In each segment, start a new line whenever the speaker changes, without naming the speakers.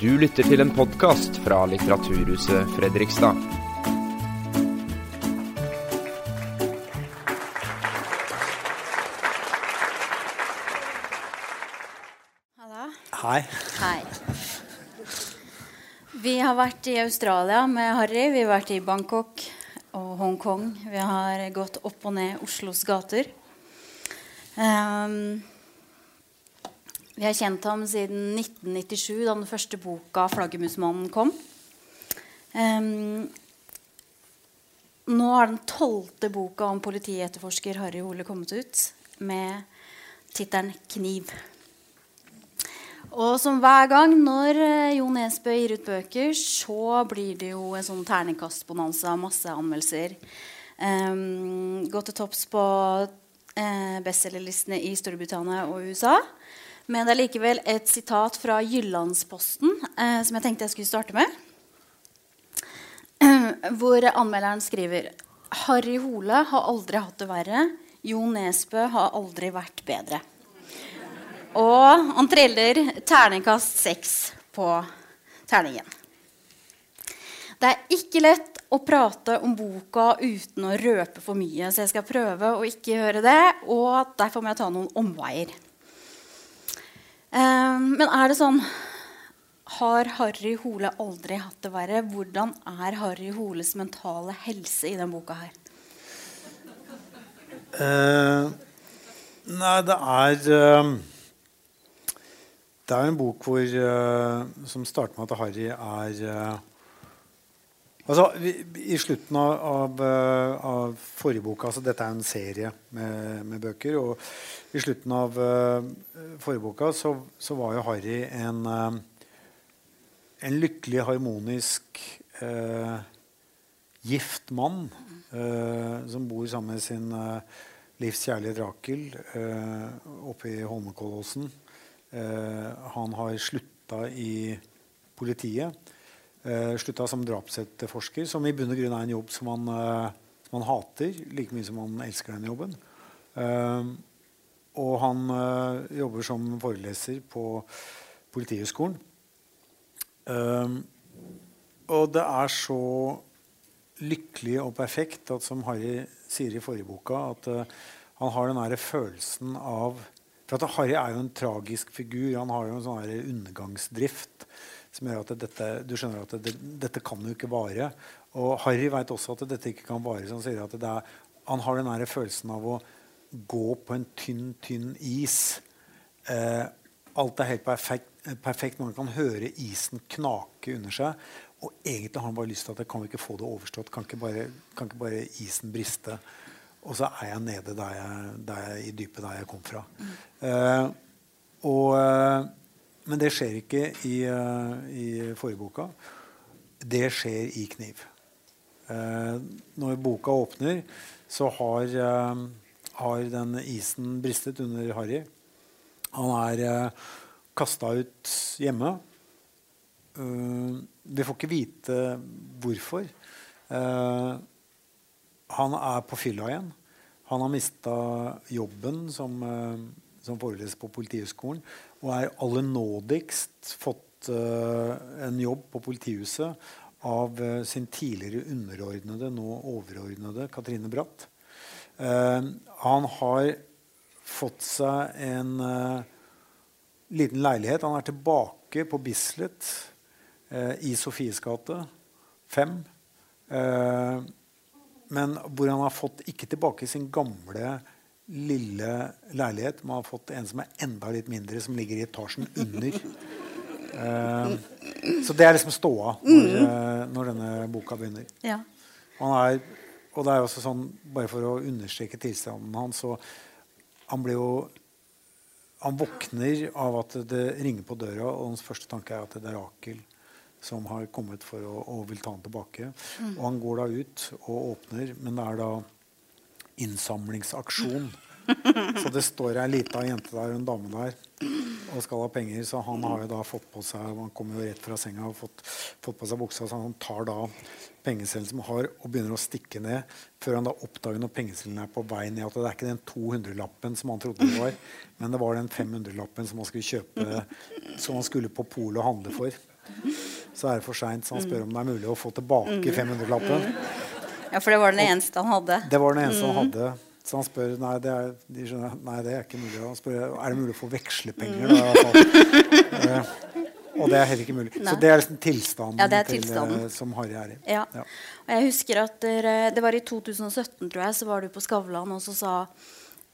Du lytter til en podkast fra Litteraturhuset Fredrikstad.
Hallo.
Hei.
Hei. Vi har vært i Australia med Harry. Vi har vært i Bangkok og Hongkong. Vi har gått opp og ned Oslos gater. Ehm, vi har kjent ham siden 1997, da den første boka 'Flaggermusmannen' kom. Um, nå har den tolvte boka om politietterforsker Harry Hole kommet ut, med tittelen 'Kniv'. Og som hver gang når eh, Jo Nesbø gir ut bøker, så blir det jo en sånn terningkastbonanza, masse anmeldelser. Um, gå til topps på uh, bestselgerlistene i Storbritannia og USA. Men det er likevel et sitat fra Jyllandsposten eh, som jeg tenkte jeg skulle starte med. Hvor anmelderen skriver Harry Hole har aldri hatt det verre. Jo Nesbø har aldri vært bedre. Og han triller terningkast seks på terningen. Det er ikke lett å prate om boka uten å røpe for mye, så jeg skal prøve å ikke gjøre det. Og derfor må jeg ta noen omveier. Eh, men er det sånn Har Harry Hole aldri hatt det verre? Hvordan er Harry Holes mentale helse i denne boka her?
Eh, nei, det er eh, Det er en bok hvor, eh, som starter med at Harry er eh, Altså, I slutten av, eh, av forrige bok altså Dette er en serie med, med bøker. Og i slutten av uh, forrige boka så, så, var jo Harry en, uh, en lykkelig, harmonisk, uh, gift mann som bor sammen med sin livs kjærlighet Rakel oppe i Holmenkollåsen. han har slutta i politiet. Uh, slutta som drapsetterforsker, som i bunn og grunn er en jobb som han, uh, som han hater like mye som han elsker den jobben. Uh, og han jobber som foreleser på Politihøgskolen. og det er så lykkelig og perfekt at som Harry sier i forrige boka, at han har den derre følelsen av For at Harry er jo en tragisk figur. Han har jo en sånn undergangsdrift som gjør at dette, du skjønner at det, dette kan jo ikke vare. Og Harry vet også at dette ikke kan vare. Så han sier at er, han har den følelsen av å gå på en tynn, tynn is. Eh, alt er helt perfekt, perfekt. Man kan høre isen knake under seg. Og egentlig har han bare lyst til at jeg kan vi ikke få det overstått. Kan ikke bare, kan ikke bare isen briste? Og så er jeg nede der jeg, der jeg, i dypet der jeg kom fra. Mm. Eh, og eh, men det skjer ikke i, uh, i forboka. Det skjer i Kniv. Uh, når boka åpner, så har, uh, har den isen bristet under Harry. Han er kasta ut hjemme. vi får ikke vite hvorfor. han er på fylla igjen. Han har mista jobben som, som foreleser på Politihøgskolen og er aller nådigst fått uh, en jobb på politihuset av uh, sin tidligere underordnede, nå overordnede Katrine Bratt. Uh, han har fått seg en liten leilighet. Han er tilbake på Bislett i Sofies gate 5. men hvor han har fått ikke tilbake sin gamle lille leilighet. Man har fått en som er enda litt mindre, som ligger i etasjen under. Uh, så det er liksom ståa når, uh, når denne boka begynner.
Ja.
Er, og det er også sånn, bare for å understreke tilstanden hans så Han blir jo han våkner av at det ringer på døra, og hans første tanke er at det er Rakel som har kommet for å, og vil ta han tilbake. Mm. Og han går da ut og åpner, men det er da innsamlingsaksjon. Så det står ei lita jente der en dame der og skal ha penger. Så han har jo da fått på seg han kommer jo rett fra senga og fått, fått på seg buksa. Så han tar da pengesellen som har, og begynner å stikke ned. Før han da oppdager når pengesellen er på vei ned, at det er ikke den 200-lappen som han trodde det var, men det var den 500-lappen som han skulle kjøpe som han skulle på polet og handle for. så er det for seint. Så han spør om det er mulig å få tilbake 500-lappen.
Ja, for det var den eneste han hadde.
Det var den eneste han hadde. Så han spør nei, det er, de skjønner, nei, det er ikke mulig. Han spør er det mulig å få vekslepenger. Da, hvert fall. Eh, og det er heller ikke mulig.
Nei.
Så det er liksom tilstanden,
Ja, det er
til,
tilstanden.
eh, som Harry er i.
Ja.
Ja.
Og jeg husker at dere, Det var i 2017, tror jeg, så var du på Skavlan, og så sa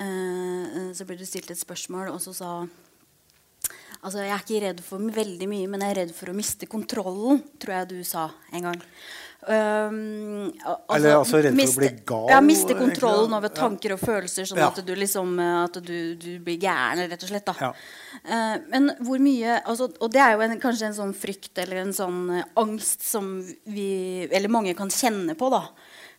eh, Så ble du stilt et spørsmål, og så sa Altså, jeg er ikke redd for veldig mye, men jeg er redd for å miste kontrollen, tror jeg du sa en gang. Um, altså,
Eller altså redd for å bli gal,
Ja, miste kontrollen over tanker og følelser, sånn
Ja.
at du liksom At du, du blir gæren, rett og slett.
Ja.
Eh, men hvor mye altså, Og det er jo en, kanskje en sånn frykt eller en sånn eh, angst som vi Eller mange kan kjenne på, da.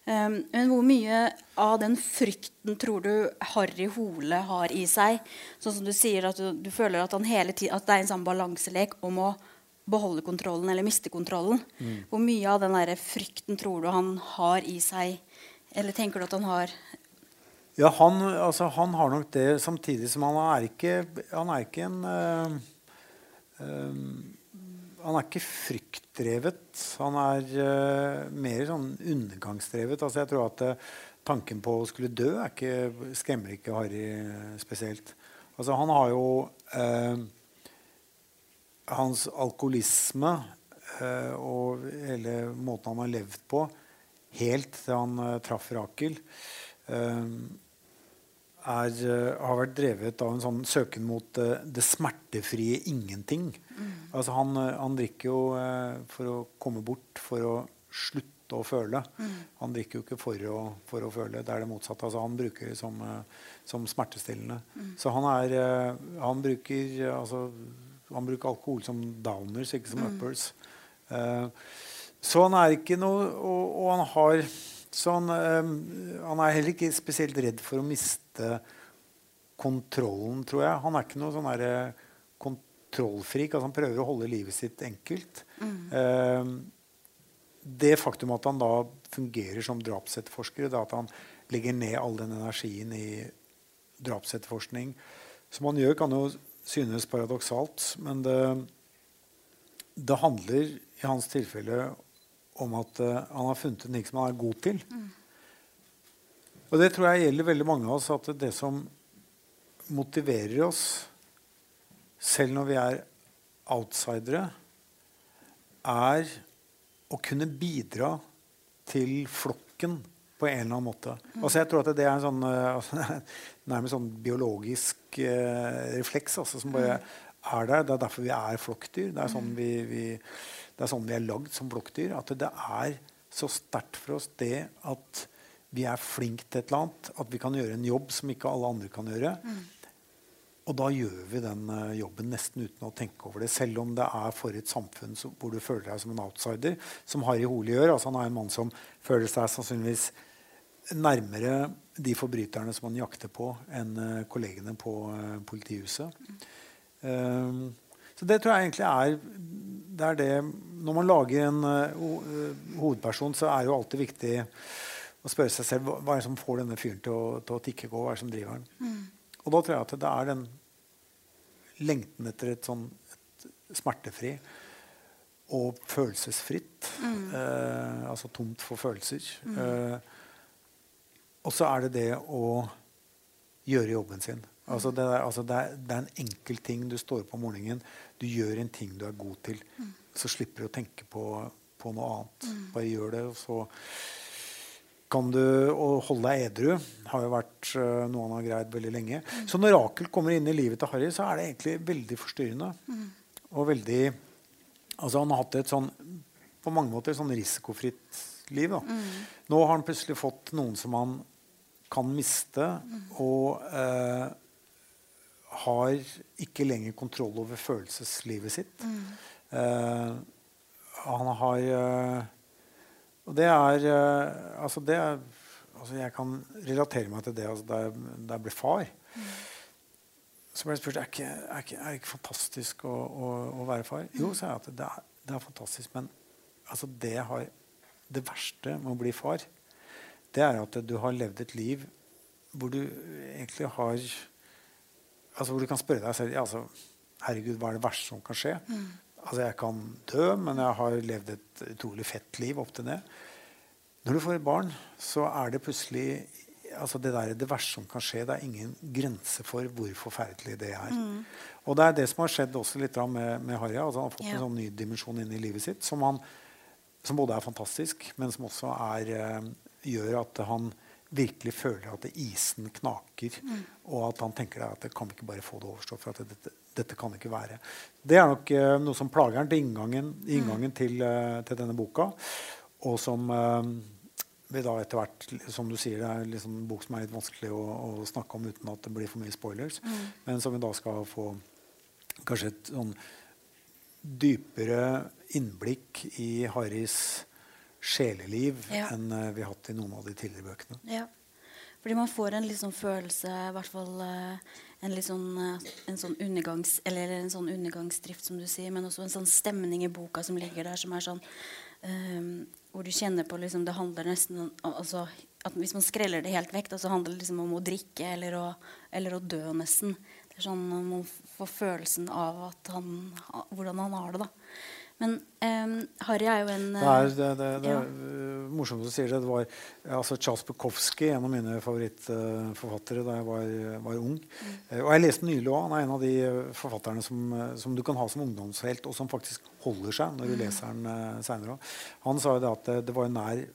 Eh, men hvor mye av den frykten tror du Harry Hole har i seg? Sånn som du sier at du, du føler at, han hele tiden at det er en sånn balanselek om å beholde kontrollen eller miste kontrollen. Hvor mye av den der frykten tror du han har i seg? Eller tenker du at han har
Ja, han, altså, han har nok det, samtidig som han er ikke, han er ikke en øh, øh, Han er ikke fryktdrevet. Han er øh, mer sånn undergangsdrevet. Altså, jeg tror at tanken på å skulle dø ikke, skremmer ikke Harry spesielt. Altså, han har jo Hans alkoholisme eh, og hele måten han har levd på helt til han eh, traff Rakel, eh, er, eh, har vært drevet av en sånn søken mot eh, det smertefrie ingenting. Altså han, eh, han drikker jo for å komme bort, for å slutte å føle. Han drikker jo ikke for å, for å føle. Det er det motsatte. Altså han bruker det som, som smertestillende. Så han er Han bruker altså, han bruker alkohol som downers, ikke som uppers. Eh, så han er ikke noe Og, og han har så han, eh, han er heller ikke spesielt redd for å miste kontrollen, tror jeg. Han er ikke noe sånn derre kontrollfrik. Altså han prøver å holde livet sitt enkelt. Eh, det faktum at han da fungerer som drapsetterforsker, at han legger ned all den energien i drapsetterforskning som han gjør, kan jo synes paradoksalt, men det, det handler i hans tilfelle om at eh, han har funnet en ting som han er god til. Og det tror jeg gjelder veldig mange av oss, at det som motiverer oss, selv når vi er outsidere, er å kunne bidra til flokken på en eller annen måte. Altså jeg tror at det er en sånn, eh, altså, nærmest sånn biologisk eh, refleks altså, som bare er der. Det er derfor vi er flokkdyr. Det er sånn vi, vi, er sånn vi er lagd som flokkdyr. At det er så sterkt for oss det at vi er flinke til et eller annet. At vi kan gjøre en jobb som ikke alle andre kan gjøre. Og da gjør vi den eh, jobben nesten uten å tenke over det. Selv om det er for et samfunn som, hvor du føler deg som en outsider, som Harry Hole gjør. Altså, han er en mann som føler seg sannsynligvis nærmere de forbryterne som han jakter på, enn eh, kollegene på eh, politihuset. Um, så det tror jeg egentlig er det, er det Når man lager en eh, ho hovedperson, så er det jo alltid viktig å spørre seg selv hva, er det som får denne fyren til å, til å tikke på. Hva er det som driver den? Og da tror jeg at det er den lengten etter et sånn et smertefri og følelsesfritt. Eh, altså tomt for følelser. Eh, og så er det det å gjøre jobben sin. Altså det, er, altså det, er, det er en enkel ting. Du står opp om morgenen, du gjør en ting du er god til. Så slipper du å tenke på, på noe annet. Bare gjør det, og så kan du holde deg edru har jo vært uh, noe han har greid veldig lenge. Så når Rakel kommer inn i livet til Harry, så er det egentlig veldig forstyrrende. Og veldig Altså han har hatt et sånn på mange måter sånn risikofritt liv. Da. Nå har han plutselig fått noen som han kan miste, og eh, har ikke lenger kontroll over følelseslivet sitt. Eh, han har eh, Og det er eh, Altså, det er altså Jeg kan relatere meg til det altså, da, jeg, ble far. Så ble jeg spurt er ikke, er ikke, er ikke fantastisk å, å, å være far. Jo, sa jeg at det er, det er fantastisk, men altså, det, har, det verste med å bli far, det er at du har levd et liv hvor du egentlig har altså Hvor du kan spørre deg selv ja, altså, Herregud, hva er det verste som kan skje? altså jeg kan dø, men jeg har levd et utrolig fett liv opp til det. Når du får et barn, så er det plutselig altså det, der, det verste som kan skje. Det er ingen grense for hvor forferdelig det er. Mm. Og det er det som har skjedd også litt med, med Harry. Altså han har fått ja. en sånn ny dimensjon inn i livet sitt som, han, som både er fantastisk, men som også er, uh, gjør at han virkelig føler at isen knaker. Mm. Og at han tenker at det kan vi ikke bare få det overstått. for at dette, dette kan ikke være. Det er nok uh, noe som plager han til inngangen, inngangen mm. til, uh, til, denne boka. Og som vi da etter hvert, som du sier, Det er liksom en bok som er litt vanskelig å, å, snakke om uten at det blir for mye spoilers. Mm. Men som vi da skal få kanskje et sånn dypere innblikk i Harrys sjeleliv ja. enn uh, vi har hatt i noen av de tidligere bøkene.
Ja. Fordi man får en liksom følelse, i hvert fall uh, en, sånn, uh, en, sånn undergangs, eller en sånn undergangsdrift, som du sier, men også en sånn stemning i boka som ligger der, som er sånn hvor du kjenner på liksom, Det handler nesten om altså, at Hvis man skreller det helt vekk, da, så handler det liksom om å drikke eller å, eller å dø, nesten. Det er sånn Man får følelsen av han, hvordan han har det. da men um, Harry er jo en
Det er, det, det, det ja. er morsomt du sier det. Det var altså Charles Bukowski, en av mine favorittforfattere da jeg var, var ung. Mm. Uh, og jeg leste nylig òg. Han er en av de forfatterne som, som, du kan ha som ungdomshelt, og som faktisk holder seg når du mm. leser den uh, seinere. Han sa jo det at det, det var en nær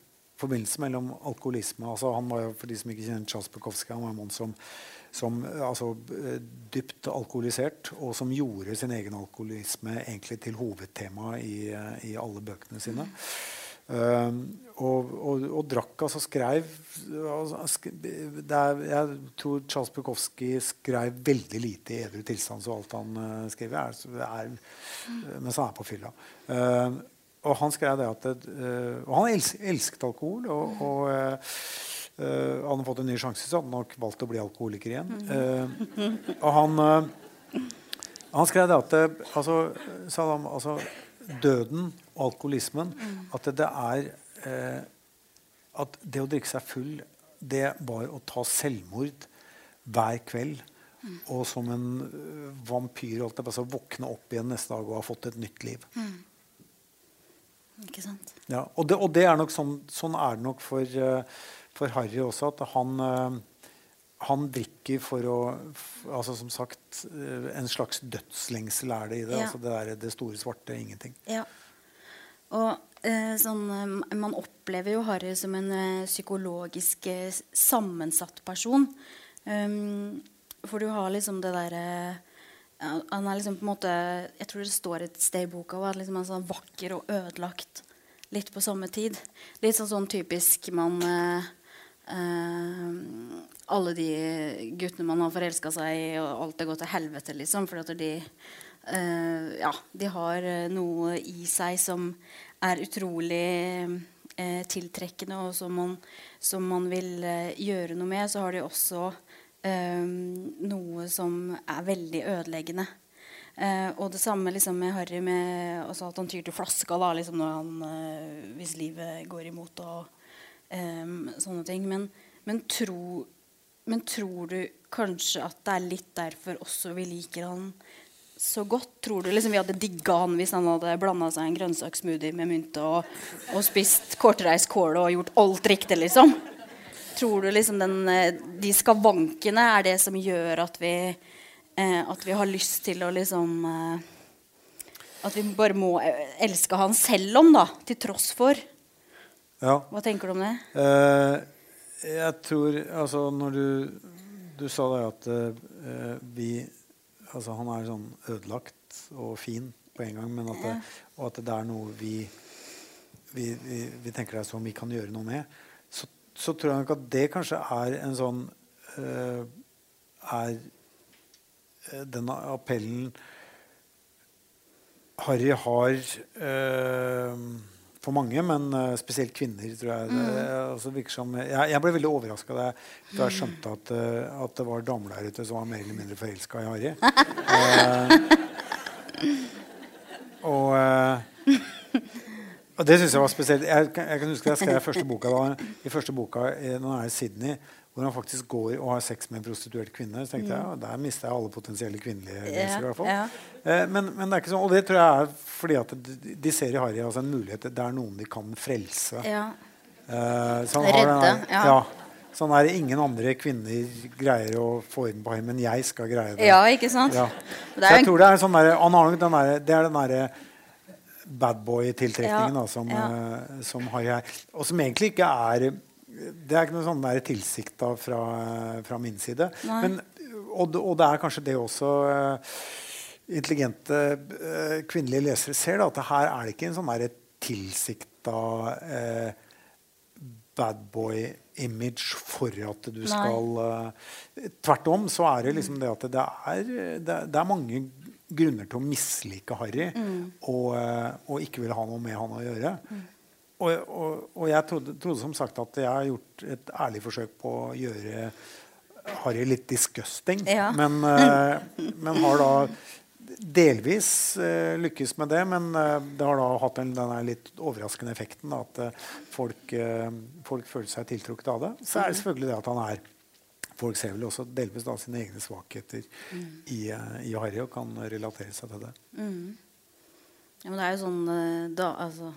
forbindelse mellom alkoholisme altså Han var jo, for de som ikke kjenner Charles Bukowski, han var en mann som som altså, dypt alkoholisert, og som gjorde sin egen alkoholisme egentlig til hovedtema i, i alle bøkene sine. Uh, og, og, og, drakk altså skrev altså, er, Jeg tror Charles Bukowski skrev veldig lite i edru tilstand, så alt han uh, skriver, er, er, mens han er på fylla. Uh, og han skrev det at Og han elsk, elsket alkohol. og, og Uh, hadde han fått en ny sjanse, så hadde han nok valgt å bli alkoholiker igjen. Uh, og han, uh, han skrev det at altså, Saddam, altså, døden og alkoholismen At det, det er At det å drikke seg full, det var å ta selvmord hver kveld. Og som en vampyr altså, våkne opp igjen neste dag og ha fått et nytt liv. Mm.
Ikke sant?
Ja, og, det, og det er nok sånn, sånn er det nok for for Harry også at han, eh, han drikker for å altså Som sagt, eh, en slags dødslengsel er det i det. Ja. altså Det, der, det store svarte ingenting.
Ja. Og eh, sånn, Man opplever jo Harry som en psykologisk sammensatt person. Um, for du har liksom det derre Han er liksom på en måte Jeg tror det står et sted i boka at liksom han er sånn vakker og ødelagt litt på samme tid. Litt sånn, sånn typisk man Uh, alle de guttene man har forelska seg i, og alt det gått til helvete, liksom. For at de, uh, ja, de har noe i seg som er utrolig uh, tiltrekkende, og som man, som man vil gjøre noe med. Så har de også noe som er veldig ødeleggende. og det samme liksom, med Harry, med, altså at han tyr til flaska da, liksom, han, hvis livet går imot. og Um, sånne ting. Men, men, tro, men, tror du kanskje at det er litt derfor også vi liker han så godt? Tror du liksom vi hadde digga han hvis han hadde blanda seg en grønnsakssmoothie med mynte og, og spist kortreist kål og gjort alt riktig, liksom? Tror du liksom den, eh, de skavankene er det som gjør at vi, eh, at vi har lyst til å liksom eh, At vi bare må elske han selv om, da, til tross for?
Ja.
Hva tenker du om det?
Eh, jeg tror Altså, når du, du sa det at eh, vi Altså, han er sånn ødelagt og fin på en gang, men at det, og at det er noe vi vi, vi, vi tenker det er sånn vi kan gjøre noe med, så, så, tror jeg nok at det kanskje er en sånn uh, Er denne appellen Harry har for mange, men uh, spesielt kvinner. tror jeg. Mm. Det, altså, som, jeg, jeg, ble veldig overraska da jeg skjønte at, uh, at, det var damer der ute som var mer eller mindre forelska i Harry. uh, og Og det synes jeg var spesielt. Jeg, kan- jeg kan huske jeg skrev første boka da, i første boka nå er i Sydney, hvor han faktisk går og har sex med en prostituert kvinne. Så tenkte jeg ja, der mister jeg alle potensielle kvinnelige lesere. i hvert fall.
Mm. ja.
Eh, men, men det er ikke sånn, og det tror jeg er fordi at de, ser i Harry altså en mulighet. Det er noen de kan frelse.
Ja.
Eh, så han
Redde, ja.
ja. Sånn er det ingen andre kvinner greier å få inn på ham, men jeg skal greie det.
ja, ikke sant?
Ja. Så jeg tror det er sånn der, den der, det er den derre badboy-tiltrekningen
Ja,
som, eh, som Harry er. Og som egentlig ikke er Det er ikke noe sånn tilsikta fra, fra min side. Men, og, og det er kanskje det også eh, intelligente eh, kvinnelige lesere ser, da, at det her er det ikke en sånn tilsikta eh, badboy-image for at du skal eh, Tvert om så er det liksom det at det er, det, det er mange grunner til å mislike Harry og, eh, og ikke ville ha noe med han å gjøre. Og, og, og jeg trodde, trodde som sagt at jeg har gjort et ærlig forsøk på å gjøre Harry litt disgusting.
Ja.
Men, eh, men har da delvis eh, lykkes med det. Men eh, det har da hatt en, den litt overraskende effekten at folk, folk føler seg tiltrukket av det. Så er det selvfølgelig det at han er Folk ser vel også delvis da sine egne svakheter i, eh, i Harry og kan relatere seg til det.
Ja, men det er jo sånn eh, da, altså,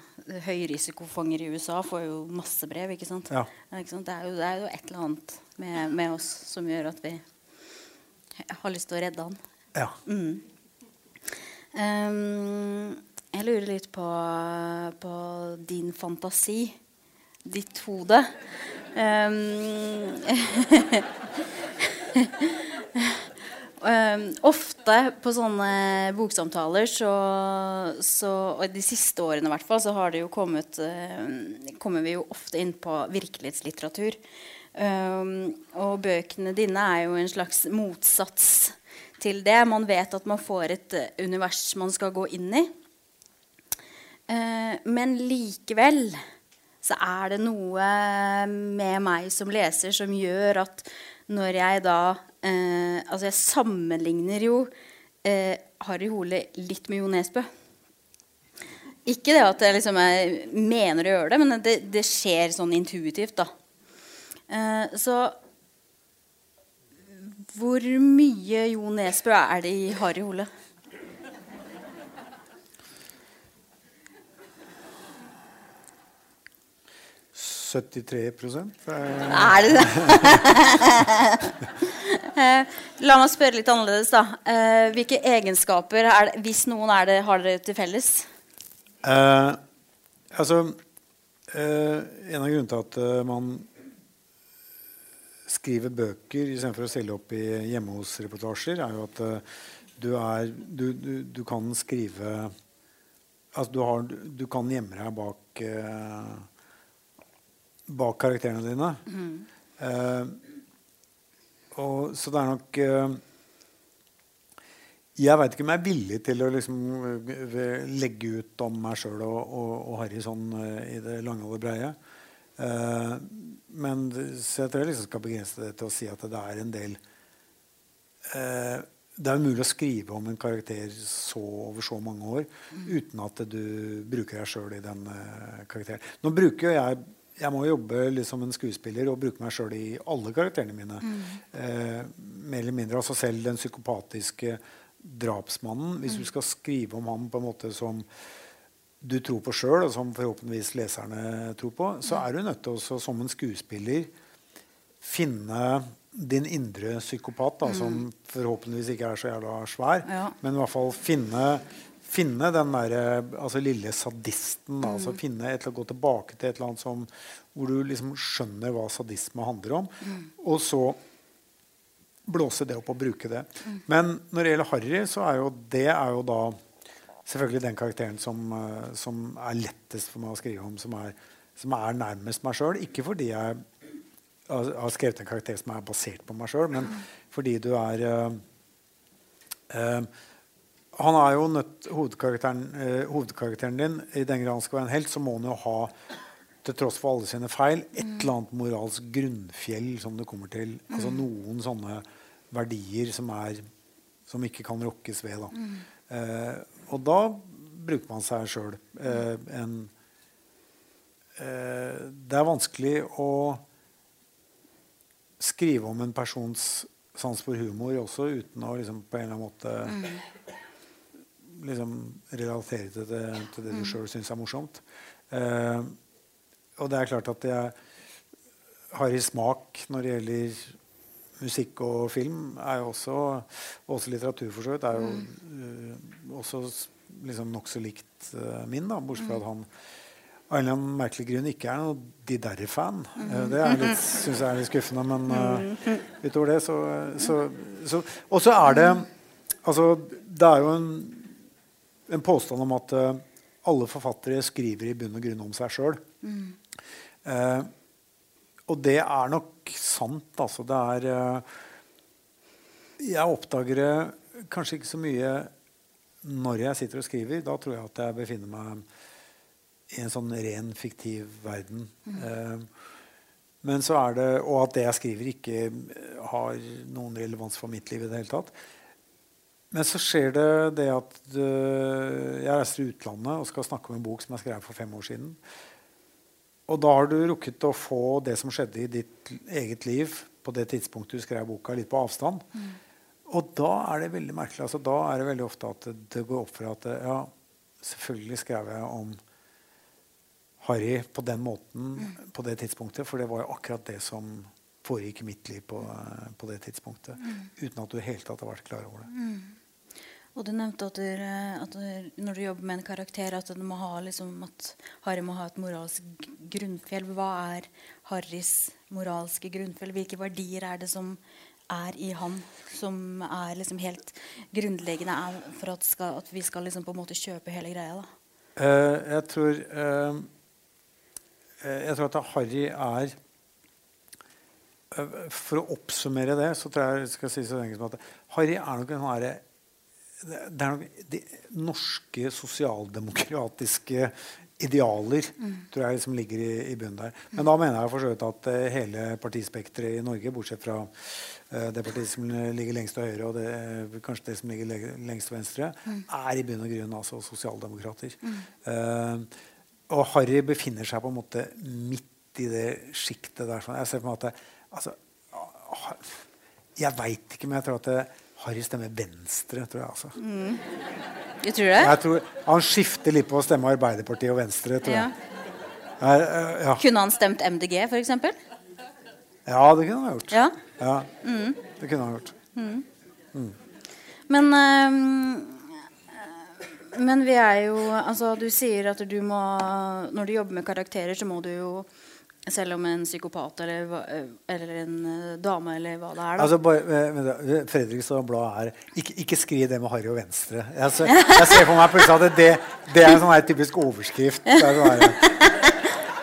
Høyrisikofanger i USA får jo masse brev, ikke sant?
Ja.
ikke sant? Det, er jo, det er jo et eller annet med, med oss som gjør at vi har lyst til å redde han.
Ja.
Ehm, jeg lurer litt på, på din fantasi. Ditt hode. Ehm, Ehm, ofte på sånne boksamtaler så, så Og de siste årene i hvert fall, så har det jo kommet uh, kommer vi jo ofte inn på virkelighetslitteratur. Ehm, og bøkene dine er jo en slags motsats til det. Man vet at man får et eh, univers man skal gå inn i. Uh, men likevel så er det noe med meg som leser som gjør at når jeg da eh, Altså, jeg sammenligner jo eh, Harry Hole litt med Jo Nesbø. Ikke det at jeg liksom jeg mener å gjøre det, men det, det skjer sånn intuitivt, da. Eh, så hvor mye Jo Nesbø er det i Harry Hole?
%73 eh,
Er det det? Eh, La meg spørre litt annerledes, da. Eh, hvilke egenskaper, er det, hvis noen er det, har dere til felles?
Eh, altså eh, En av grunnene til at eh, man skriver bøker istedenfor å stille opp i hjemme hos-reportasjer, er jo at eh, du, er, du, du, du kan skrive Altså du, har, du kan gjemme deg bak eh, bak karakterene dine. Eh, og, så det er nok eh, Jeg veit ikke om jeg er villig til å liksom, eh, legge ut om meg sjøl og, og, og Harry sånn eh, i det lange og det breie. Eh, men så jeg tror jeg liksom skal begrense det til å si at det er en del eh, Det er umulig å skrive om en karakter så over så mange år uten at du bruker deg sjøl i den uh, karakteren. Nå bruker jo jeg jeg må jobbe litt som en skuespiller og bruke meg sjøl i alle karakterene mine. Eh, mer eller mindre. Altså selv den psykopatiske drapsmannen. Hvis du skal skrive om ham på en måte som du tror på sjøl, og som forhåpentligvis leserne tror på, så er du nødt til å som en skuespiller finne din indre psykopat, da, som forhåpentligvis ikke er så jævla svær,
Ja.
men i hvert fall finne, finne den der, altså, lille sadisten. Da, altså finne et, Gå tilbake til et eller annet som, hvor du liksom skjønner hva sadisme handler om. Og så blåse det opp og bruke det. Men når det gjelder Harry, så er jo det er jo da selvfølgelig den karakteren som, eh, som er lettest for meg å skrive om, som er, som er nærmest meg sjøl. Ikke fordi jeg har skrevet en karakter som er basert på meg sjøl, men fordi du er eh, eh, Han er jo nødt hovedkarakteren, eh, hovedkarakteren din I den grad han skal være en helt, så må han jo ha til tross for alle sine feil, et eller annet moralsk grunnfjell som det kommer til. Altså noen sånne verdier som, er, som ikke kan rokkes ved. Da. Eh, og da bruker man seg sjøl. Eh, en eh, det er vanskelig å skrive om en persons sans for humor også uten å liksom, på en eller annen måte mm. Liksom, relatere til det, til det du mm. sjøl syns er morsomt. Eh, og det er klart at jeg har i smak når det gjelder musikk og film, er jo også, også litteratur for så vidt, er jo uh, også liksom nokså likt uh, min, da, bortsett fra at han av en eller annen merkelig grunn ikke er noe De Derre-fan. Mm. Uh, det syns jeg er litt skuffende, men uh, utover det så, så, så Og så er det Altså, det er jo en, en påstand om at uh, alle forfattere skriver i bunn og grunn om seg sjøl. Mm. og det er nok sant, altså. Det er Jeg oppdager det kanskje ikke så mye når jeg sitter og skriver. Da tror jeg at jeg befinner meg i en sånn ren fiktiv verden. Mm. Men så er det, Og at det jeg skriver, ikke har noen relevans for mitt liv i det hele tatt. Men så skjer det det at uh, jeg reiser til utlandet og skal snakke om en bok som jeg skrev for fem år siden. Og da har du rukket å få det som skjedde i ditt eget liv på det tidspunktet du skrev boka, litt på avstand. Mm. Og da er det veldig merkelig. Altså, da er det veldig ofte at det, det går opp for at ja, selvfølgelig skrev jeg om Harry på den måten mm. på det tidspunktet. For det var jo akkurat det som foregikk i mitt liv på, på det tidspunktet. Mm. Uten at du i hele tatt har vært klar over det.
Mm. Og du nevnte at, du, at du, når du jobber med en karakter, at, ha, liksom, at, Harry må ha et moralsk grunnfjell. Hva er Harrys moralske grunnfjell? Hvilke verdier er det som er i han, som er liksom helt grunnleggende for at, skal, at vi skal liksom på en måte kjøpe hele greia? da?
Uh, jeg tror uh, Jeg tror at Harry er For å oppsummere det, så tror jeg jeg skal si så enkelt som at Harry er nok en sånn herre det er nok de norske sosialdemokratiske idealer mm. tror jeg som ligger i, i bunnen der. Men da mener jeg for så vidt at uh, hele partispekteret i Norge, bortsett fra uh, det partiet som ligger lengst til høyre, og det, uh, kanskje det som ligger lengst til venstre, mm. er i bunn og grunn altså sosialdemokrater. Mm. og Harry befinner seg på en måte midt i det sjiktet der. Sånn. Jeg ser på en måte altså, Jeg veit ikke, men jeg tror at det, Harry stemmer Venstre, tror jeg. altså. Mm.
Du tror det?
Jeg tror, han skifter litt på å stemme Arbeiderpartiet og Venstre. tror ja. jeg.
Jeg, uh, ja. Kunne han stemt MDG, f.eks.?
Ja, det kunne han gjort.
Ja?
ja mm. Det kunne han gjort. Mm.
mm. Men uh, Men vi er jo Altså, du sier at du må Når du jobber med karakterer, så må du jo selv om en psykopat eller, eller, en eh, dame eller hva det er. Da.
Altså, bare, Fredrikstad Blad er ikke, ikke, skriv det med Harry og Venstre. Jeg, så, jeg ser for meg plutselig at det, det er en sånn typisk overskrift.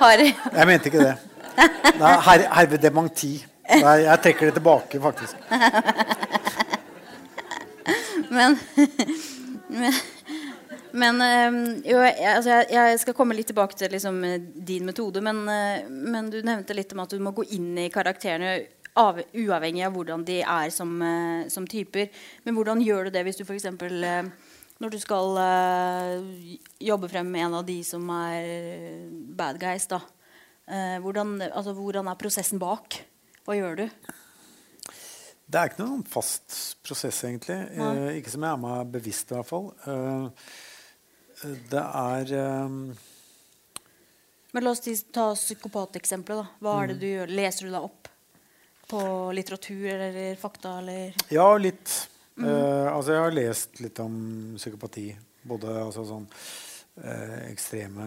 Harry.
Jeg mente ikke det. Nei, her, herved dementi. Nei, jeg trekker det tilbake, faktisk.
men, men men ehm, jo, altså jeg, jeg, skal komme litt tilbake til liksom, din metode. Men, eh, men, du nevnte litt om at du må gå inn i karakterene av, uavhengig av hvordan de er som, eh, som, typer. Men hvordan gjør du det hvis du f.eks. Eh, når du skal jobbe frem med en av de som er bad guys, da. Hvordan, altså, hvordan er prosessen bak? Hva gjør du?
Det er ikke noen fast prosess, egentlig. Eh, ikke som jeg er meg bevisst, i hvert fall. Eh, det er um...
Men la oss ta psykopateksempelet. Hva er det mm. du gjør? Leser du deg opp på litteratur eller fakta? Eller?
Ja, litt. Mm. Uh, altså, jeg har lest litt om psykopati. Både altså, sånn uh, ekstreme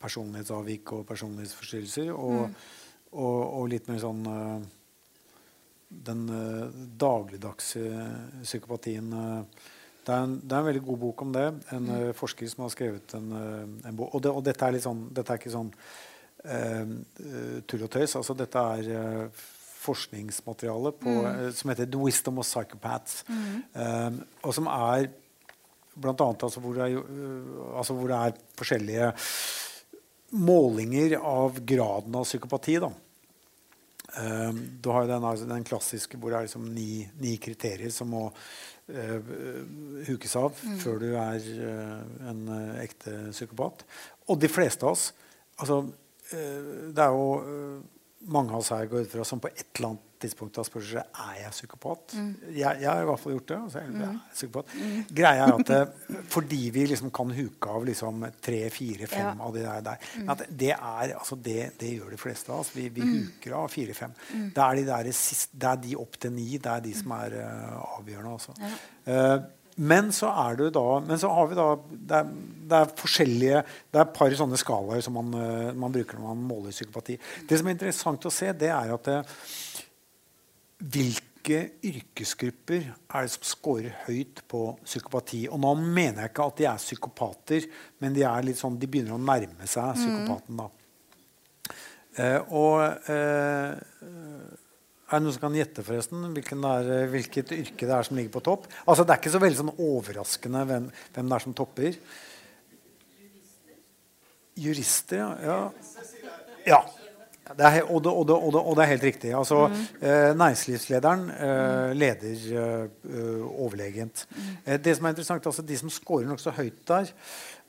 personlighetsavvik og personlighetsforstyrrelser. Og, mm. og, og litt mer sånn uh, den dagligdagse psykopatien. Uh, det er, en, det er, en, veldig god bok om det. En uh, forsker som har skrevet en, uh, en bok. Og, det, og, dette er sånn, dette er ikke sånn uh, tull og tøys. Altså, dette er forskningsmateriale på, mm. som heter 'The Wisdom of Psychopaths'. Mm. og som er blant annet altså hvor, det er, altså hvor det er forskjellige målinger av graden av psykopati. da. Um, du har jo den, altså, den, klassiske hvor det er liksom ni, ni kriterier som må uh, hukes av mm. før du er uh, en uh, ekte psykopat. og de fleste av oss altså, eh, Det er jo eh, mange av oss her går ut fra som på et eller annet tidspunkt har spurt seg er jeg psykopat.
Mm.
Jeg, jeg har i hvert fall gjort det. Altså, jeg, jeg er psykopat. Greia er at fordi vi liksom kan huke av liksom tre, fire, fem
Ja.
av de der, der Mm. at det, er, altså det, det gjør de fleste av oss. Vi, vi huker av fire-fem. Det, er de der det er de opp til ni. Det er de som er uh, avgjørende. Altså.
Ja.
Uh, men så er det da Men så har vi da Det er, det er forskjellige Det er et par sånne skalaer som man, eh, man bruker når man måler psykopati. Det som er interessant å se, det er at det, hvilke yrkesgrupper er det som scorer høyt på psykopati? Og nå mener jeg ikke at de er psykopater, men de, er litt sånn, de begynner å nærme seg psykopaten. da. Eh, og eh, er det noen som kan gjette forresten er, eh, hvilket yrke det er som ligger på topp? Altså Det er ikke så veldig sånn overraskende hvem, hvem det er som topper. Jurister, ja. ja. Det er, og, det, og, det, og, det, er helt riktig. Altså, eh, næringslivslederen eh, leder eh, overlegent. Eh, det som er interessant, altså De som scorer nokså høyt der,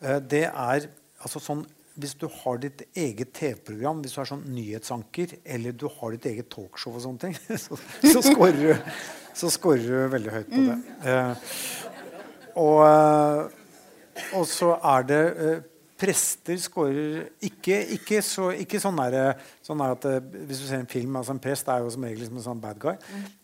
eh, det er altså sånn hvis du har ditt eget TV-program, hvis du er sånn nyhetsanker, eller du har ditt eget talkshow og sånne ting, så, så scorer du, så scorer du veldig høyt på det. Eh, og, eh, og så er det Prester scorer ikke, ikke, så, ikke sånn, der, sånn der at eh, Hvis du ser en film altså En prest er jo som regel liksom en sånn bad guy.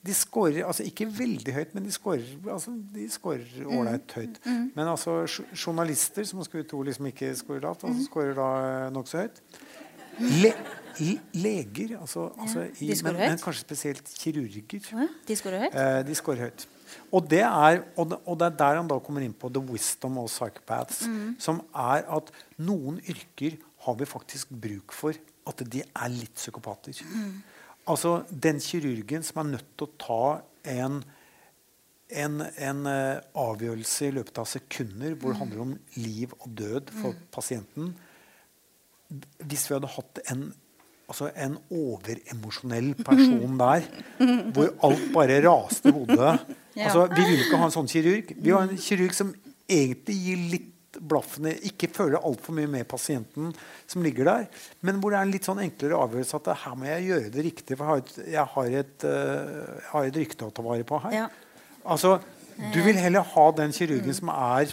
De scorer altså ikke veldig høyt, men de scorer altså, ålreit høyt. Mm. høyt. Men altså journalister, som man skulle tro liksom ikke scorer lavt, altså, scorer da eh, nokså høyt. Le, i leger, altså, altså i, men, men kanskje spesielt kirurger.
Ja, de scorer høyt?
Eh, de scorer høyt. Og det, er, og, det, og det er der han da kommer inn på the wisdom of psychopaths. Som er at noen yrker har vi faktisk bruk for at de er litt psykopater. Altså den kirurgen som er nødt til å ta en en, en uh, avgjørelse i løpet av sekunder hvor det handler om liv og død for pasienten. Hvis vi hadde hatt en, altså en overemosjonell person der, hvor alt bare raste i hodet
Ja.
altså, Vi vil ikke ha en sånn kirurg. Vi har en kirurg som egentlig gir litt blaffen Ikke føler altfor mye med pasienten som ligger der, men hvor det er en litt sånn enklere avgjørelse at her må jeg gjøre det riktig, for jeg har et, jeg har et, eh, jeg har et rykte å ta vare på her.
Ja.
Altså, du vil heller ha den kirurgen som er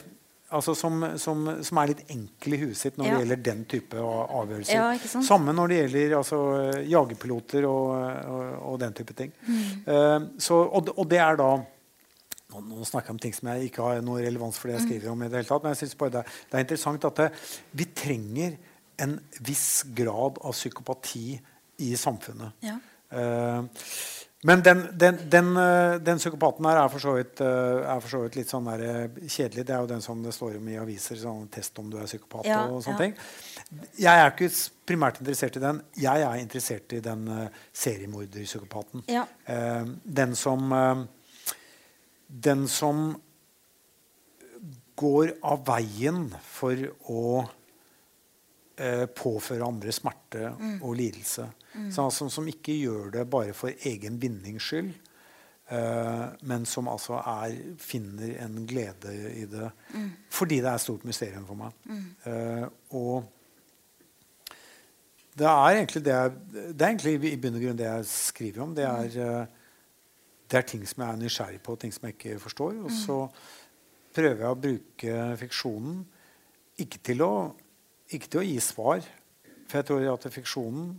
altså som, som, som er litt enkel i huet sitt når
Ja.
det gjelder den type av- avgjørelser.
Ja.
Samme når det gjelder altså, jagerpiloter og, og, og den type ting.
Mm.
Uh, så, og, og det er da nå, nå snakker jeg om ting som jeg ikke har noe relevans for det jeg skriver om. i det hele tatt, Men jeg synes bare det, det er interessant at det, vi trenger en viss grad av psykopati i samfunnet.
Ja.
Uh, men den, den, den, eh, den psykopaten her er for så vidt, eh, er for så vidt litt sånn kjedelig. Det er jo den som det står om i aviser. sånn Test om du er psykopat
Ja,
og sånne
ja.
ting. Jeg er ikke primært interessert i den. Jeg er interessert i den seriemorderpsykopaten.
Ja.
Den som Den som går av veien for å eh, påføre andre smerte og lidelse. Sånn, altså, som ikke gjør det bare for egen vinnings skyld, eh, men som altså er, finner en glede i det fordi det er et stort mysterium for meg. Eh, og det er egentlig det jeg, det er egentlig i bunn og grunn det jeg skriver om. Det er, eh, det er ting som jeg er nysgjerrig på, ting som jeg ikke forstår. Og så prøver jeg å bruke fiksjonen ikke til å, ikke til å gi svar. For jeg tror at fiksjonen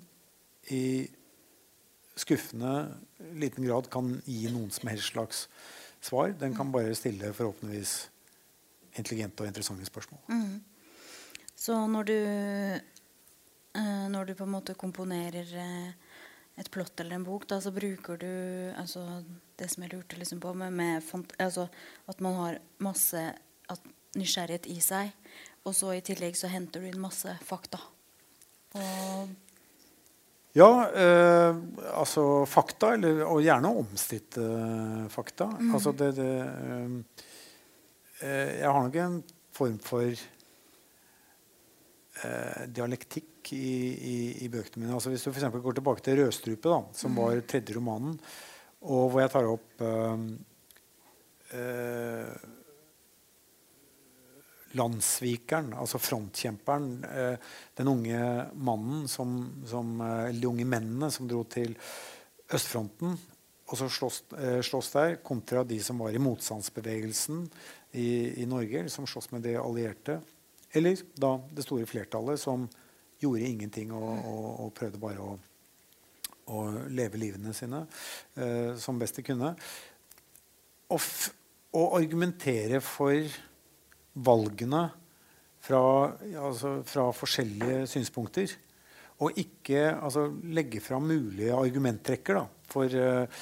i skuffende liten grad kan gi noen som helst slags svar. Den kan bare stille forhåpentligvis intelligente og interessante spørsmål.
Så når du eh, Når du på en måte komponerer eh, et plott eller en bok, da, så bruker du altså, det som jeg lurte liksom på med, med fant altså, At man har masse at, nysgjerrighet i seg, og så i tillegg så henter du inn masse fakta. Og
Ja, eh, altså fakta, eller, og gjerne omstridte eh, fakta. Altså det, det eh, eh, Jeg har nok en form for eh, dialektikk i, i, i bøkene mine. Altså hvis du for går tilbake til 'Rødstrupe', da, som var tredje romanen, og hvor jeg tar opp eh, eh, landssvikeren, altså frontkjemperen, eh, den unge mannen som, som, eh, eller de unge mennene som dro til østfronten og så slåss, eh, slåss der, kontra de som var i motstandsbevegelsen i, i Norge, som slåss med de allierte. Eller da det store flertallet som gjorde ingenting og, og, og prøvde bare å, å, leve livene sine eh, som best de kunne. Og, argumentere for valgene fra, altså, fra forskjellige synspunkter. Og ikke altså, legge fram mulige argumenttrekker. Da, for, uh,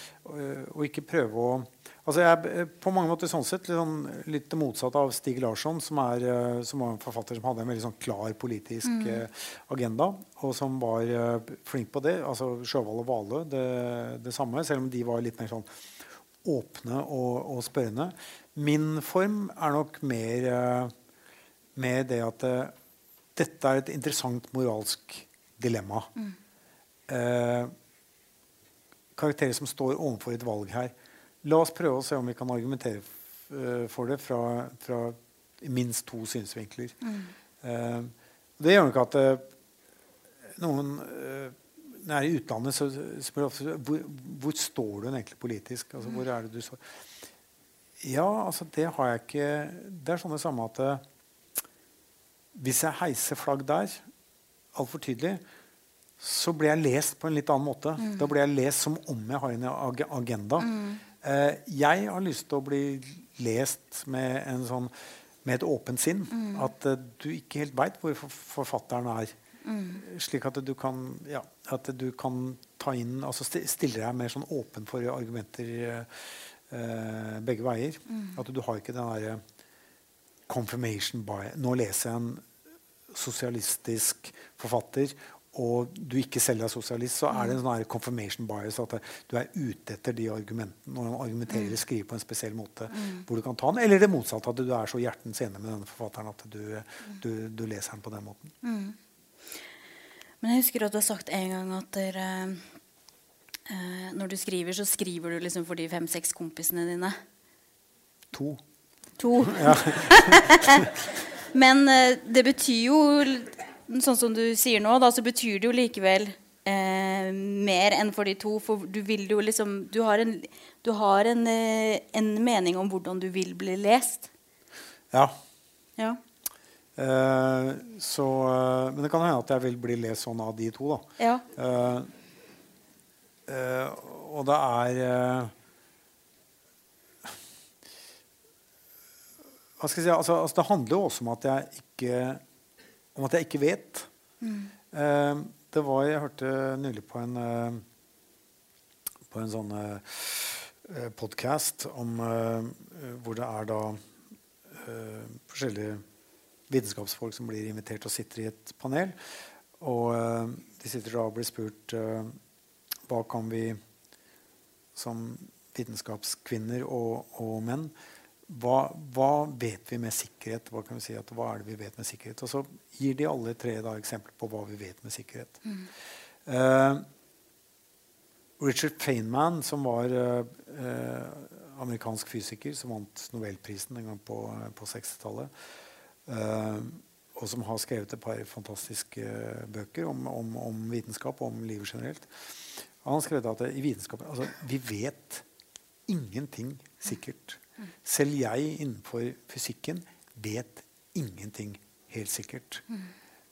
og ikke prøve å altså jeg er på mange måter sånn sett sånn, litt det motsatte av Stig Larsson, som, er, uh, som var en forfatter som hadde en veldig sånn klar politisk mm. uh, agenda, og som var flink på det. altså Sjøvald og Valø det, det, samme, selv om de var litt mer sånn åpne og, og spørrende. Min form er nok mer med det at dette er et interessant moralsk dilemma. Mm. Eh, karakterer som står overfor et valg her. La oss prøve å se om vi kan argumentere eh, for det fra, fra minst to synsvinkler. Mm. Eh, det gjør nok at eh, noen Når jeg er i utlandet, så spør jeg ofte hvor, hvor står du egentlig politisk? Altså, hvor er det du står? Ja, altså det har jeg ikke Det er sånn det samme at hvis jeg heiser flagg der, altfor tydelig, så blir jeg lest på en litt annen måte. Mm. Da blir jeg lest som om jeg har en agenda. Mm. Eh, jeg har lyst til å bli lest med, sånn, med et åpent sinn. Mm. At uh, du ikke helt veit hvor forfatteren er. Mm. Slik at du kan, ja, at du kan ta inn altså Stille deg mer sånn åpen for argumenter eh, begge veier. Mm. At du har ikke den derre confirmation by Nå leser jeg en sosialistisk forfatter, og du ikke selv er sosialist, så er det en sånn confirmation bias. At du er ute etter de argumentene når han argumenterer eller mm. skriver på en spesiell måte. Mm. hvor du kan ta den, Eller det motsatte, at du er så hjertens enig med denne forfatteren at du, du, du leser den på den måten.
Mm. Men jeg husker at du har sagt en gang at dere, eh, når du skriver, så skriver du liksom for de fem-seks kompisene dine.
To.
To. Men eh, det betyr jo, sånn som du sier nå, da, så betyr det jo likevel eh, mer enn for de to. For du vil jo liksom Du har en, du har en, eh, en mening om hvordan du vil bli lest.
Ja.
ja.
Eh, så eh, Men det kan hende at jeg vil bli lest sånn av de to, da.
Ja.
og det er hva skal jeg si, altså, altså, Det handler jo også om at jeg ikke, om at jeg ikke vet. Mm. Uh, det var, Jeg hørte nylig på en, uh, på en sånn uh, eh, podkast hvor det er da forskjellige vitenskapsfolk som blir invitert og sitter i et panel. Og de sitter da og blir spurt hva kan vi som vitenskapskvinner og, og menn hva, hva, vet vi med sikkerhet? Hva kan vi si at hva er det vi vet med sikkerhet? Og så gir de alle tre da, eksempler på hva vi vet med sikkerhet. Mm. Uh, Richard Feynman, som var uh, amerikansk fysiker, som vant Nobelprisen en gang på, på 60-tallet, uh, og som har skrevet et par fantastiske bøker om, om, om vitenskap og om livet generelt, han har skrevet at i vitenskapen altså, Vi vet ingenting sikkert. Selv jeg innenfor fysikken vet ingenting helt sikkert.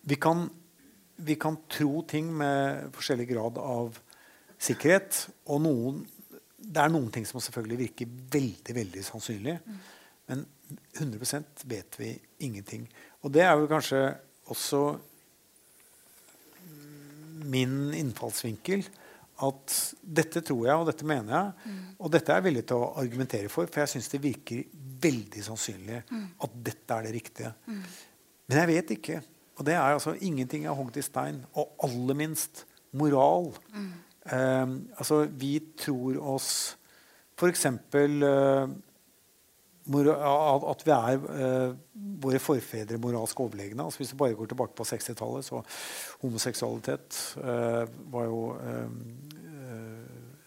Vi kan, vi kan tro ting med forskjellig grad av sikkerhet. Og noen, det er noen ting som selvfølgelig virker veldig veldig sannsynlig. Men 100% vet vi ingenting. Og det er jo kanskje også min innfallsvinkel at dette tror jeg, og dette mener jeg. Mm. Og dette er jeg villig til å argumentere for, for jeg syns det virker veldig sannsynlig mm. at dette er det riktige. Mm. Men jeg vet ikke. Og det er altså ingenting er hogd i stein. Og aller minst moral. Um, altså, vi tror oss f.eks. Uh, at vi er uh, våre forfedre moralsk overlegne. Altså hvis vi bare går tilbake på 60-tallet, så homoseksualitet uh, var jo uh,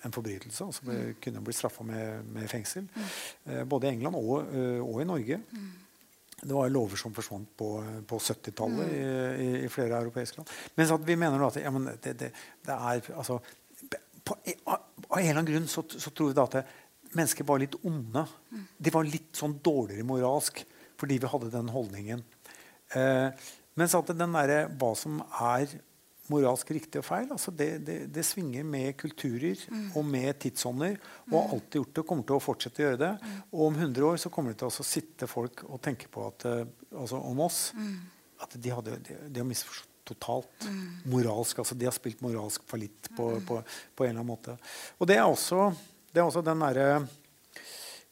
en forbrytelse. Altså ble, kunne bli straffa med, med, fengsel. Mm. både i England og, og, i Norge. Mm. det var lover som forsvant på, på 70-tallet mm. i, i, flere europeiske land. Mens at vi mener at ja, det, det, det, er altså, på, Av en eller annen grunn så, så tror vi da at mennesker var litt onde. De var litt sånn dårligere moralsk fordi vi hadde den holdningen. Eh, mens at den der, hva som er moralsk riktig og feil. Altså det, det, det, svinger med kulturer mm. og med tidsånder. Og har mm. alltid gjort det og kommer til å fortsette å gjøre det. Mm. Og om 100 år så kommer det til å sitte folk og tenke på at, uh, altså om oss mm. at de, hadde, de, de har misforstått totalt. Mm. Moralsk, altså De har spilt moralsk fallitt på, mm. på, på, en eller annen måte. Og det er også, det er også den derre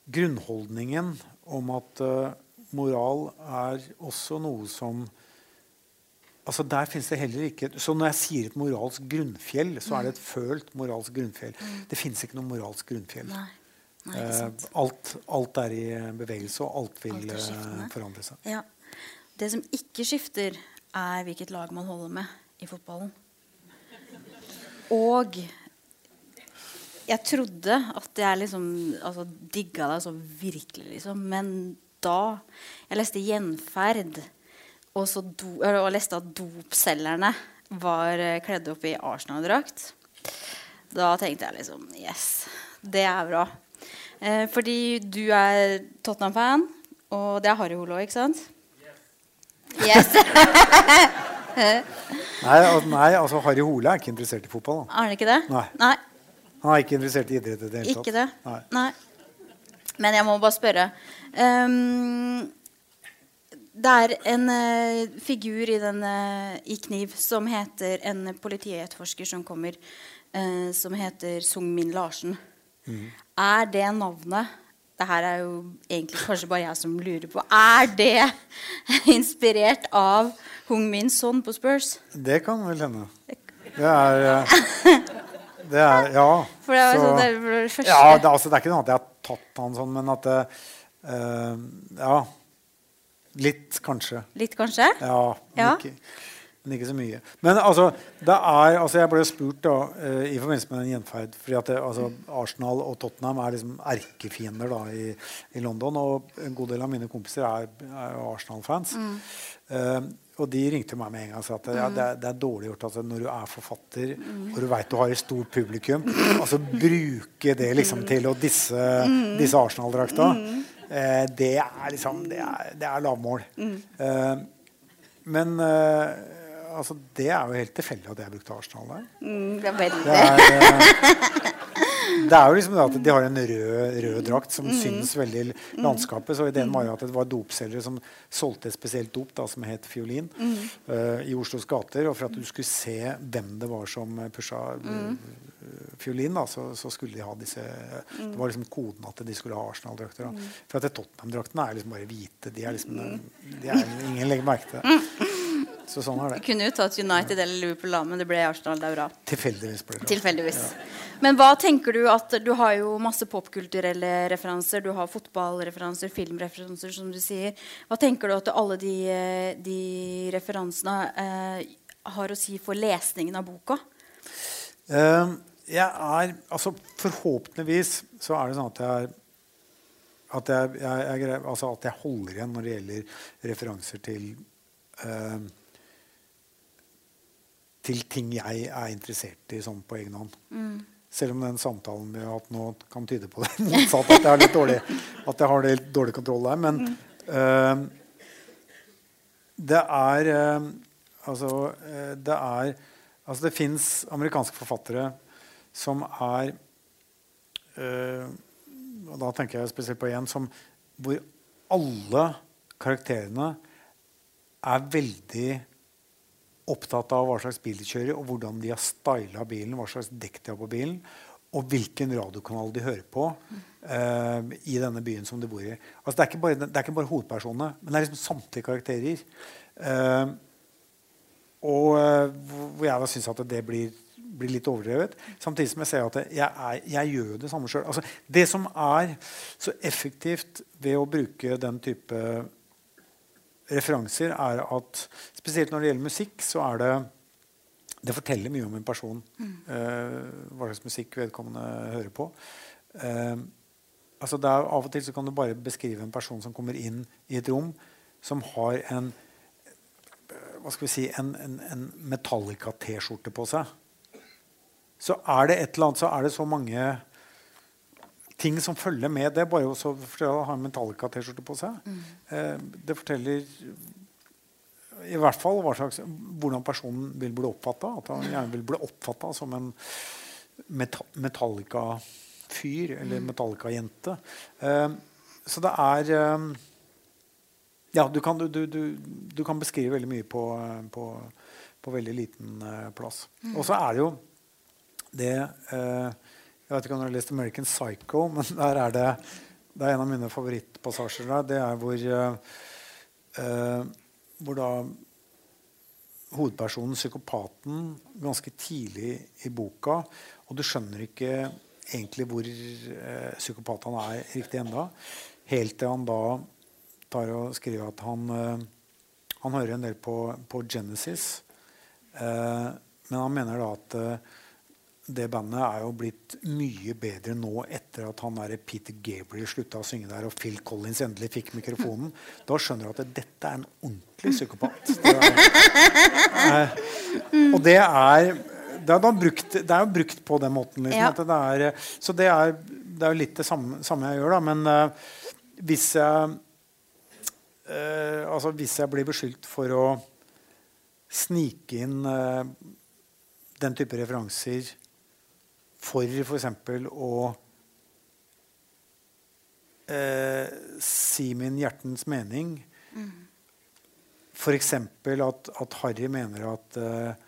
grunnholdningen om at uh, moral er også noe som altså Der finnes det heller ikke Så når jeg sier et moralsk grunnfjell, så er det et følt moralsk grunnfjell. Mm. Det fins ikke noe moralsk grunnfjell. Nei. Nei, eh, alt, alt, er i bevegelse, og alt vil alt eh, forandre seg.
Ja. Det som ikke skifter, er hvilket lag man holder med i fotballen. Og jeg trodde at jeg liksom altså, digga deg så virkelig, liksom. Men da jeg leste 'Gjenferd' og, do, og leste at dopselgerne var eh, kledd opp i Arsenal-drakt, da tenkte jeg liksom Yes, det er bra. Eh, fordi du er Tottenham-fan, og det er Harry Holo, ikke sant? Yes.
nei, nei, altså Harry Hole er ikke interessert i fotball.
Da. Er han ikke det?
Nei.
nei.
Han er ikke interessert i idrett i det hele
tatt. Ikke det? Nei. nei. Men jeg må bare spørre. Um, det er en uh, figur i, den, uh, i, Kniv som heter en politietterforsker som kommer, uh, som heter Sung Min Larsen. Mm. Er det navnet det her er jo egentlig kanskje bare jeg som lurer på Er det inspirert av Hung Min Son på Spurs?
Det kan vel hende. Det er Det er Ja.
For det, er, så, det, er det, første.
Ja, det, altså, det er ikke noe at jeg har tatt han sånn, men at Ja. Litt, kanskje.
Litt, kanskje?
Ja, men, ja. Ikke, men ikke, så mye. Men altså, det er, altså jeg ble spurt da, uh, i forbindelse med en gjenferd fordi at det, altså, Arsenal og Tottenham er liksom erkefiender da, i, i, London. Og en god del av mine kompiser er, er Arsenal-fans. Mm. Uh, og de ringte meg med en gang og sa at ja, det, er, det, er, dårlig gjort altså, når du er forfatter mm. og du veit du har et stort publikum, altså bruke det liksom til å disse, mm. disse Arsenal-drakta. Mm. Eh, det er liksom Det er, det er lavmål. Eh, men eh, altså, det er jo helt tilfeldig at jeg brukte Arsenal der.
Mm, det er veldig. Det er,
eh, det er jo liksom det at de har en rød, rød drakt som mm. syns veldig i mm. landskapet. Så ideen var jo at det var dopselgere som solgte et spesielt dop da, som het fiolin, mm. uh, i Oslos gater. Og for at du skulle se hvem det var som pusha mm. fiolin, da, så, så, skulle de ha disse Det var liksom koden at de skulle ha Arsenal-drakter. For at Tottenham-draktene er liksom bare hvite. De er liksom de er, Ingen legger merke til det. Så sånn er det.
Kunne jo tatt United eller Liverpool, da, men det ble Arsenal. Det er bra.
Tilfeldigvis ble det
Tilfeldigvis. Ja. Men hva tenker du at Du har jo masse popkulturelle referanser. Du har fotballreferanser, filmreferanser, som du sier. Hva tenker du at alle de, de referansene eh, har å si for lesningen av boka?
Uh, jeg er Altså, forhåpentligvis så er det sånn at jeg at jeg, jeg, jeg, altså at jeg holder igjen når det gjelder referanser til uh, til ting jeg er interessert i sånn på egen hånd. Mm. Selv om den samtalen vi har hatt nå, kan tyde på det motsatt. At jeg har litt dårlig, at jeg har litt dårlig kontroll der. Men uh, det er uh, Altså, uh, det er Altså, det fins amerikanske forfattere som er Og da tenker jeg spesielt på én som hvor alle karakterene er veldig opptatt av hva slags bil de kjører, og hvordan de har styla bilen, hva slags dekk de har på bilen, og hvilken radiokanal de hører på uh, i denne byen som de bor i. Altså, det, er ikke bare, det er ikke bare hovedpersonene, men det er liksom samtlige karakterer. Uh, og uh, hvor jeg da syns at det blir, blir, litt overdrevet. Samtidig som jeg ser at jeg, er, jeg gjør det samme sjøl. Altså, det som er så effektivt ved å bruke den type referanser, er at spesielt når det gjelder musikk, så er det det forteller mye om en person. Mm. Uh, hva slags musikk vedkommende hører på. Uh, altså er, av og til så kan du bare beskrive en person som kommer inn i et rom som har en hva skal vi si, en, en, en Metallica-T-skjorte på seg, så er det et eller annet, så er det så mange ting som følger med det. Bare å ha en Metallica-T-skjorte på seg. Mm. Eh, det forteller i hvert fall slags, hvordan personen vil bli oppfatta. At han gjerne vil bli oppfatta som en Metallica-fyr eller mm. Metallica-jente. Eh, så det er eh, Ja, du kan, du, du, du kan, beskrive veldig mye på, på, på veldig liten plass. Mm. Og så er det jo det uh, Jeg vet ikke om du har lest American Psycho, men der er det, det er en av mine favorittpassasjer der. Det er hvor, uh, hvor da hovedpersonen, psykopaten, ganske tidlig i boka Og du skjønner ikke egentlig hvor psykopat han er riktig enda. Helt til han da tar og skriver at han, uh, han hører en del på, på Genesis. Uh, men han mener da at uh, det bandet er jo blitt mye bedre nå etter at han der Peter Gabriel slutta å synge der, og Phil Collins endelig fikk mikrofonen. Da skjønner du at dette er en ordentlig psykopat. Det er, og det er det er, brukt, det er, jo brukt på den måten. Liksom, ja. det er, så det er, det er, jo litt det samme, samme jeg gjør. Da. Men uh, hvis jeg eh, altså Hvis jeg blir beskyldt for å snike inn eh, den type referanser for f.eks. å eh, si min hjertens mening mm. F.eks. At, at Harry mener at eh,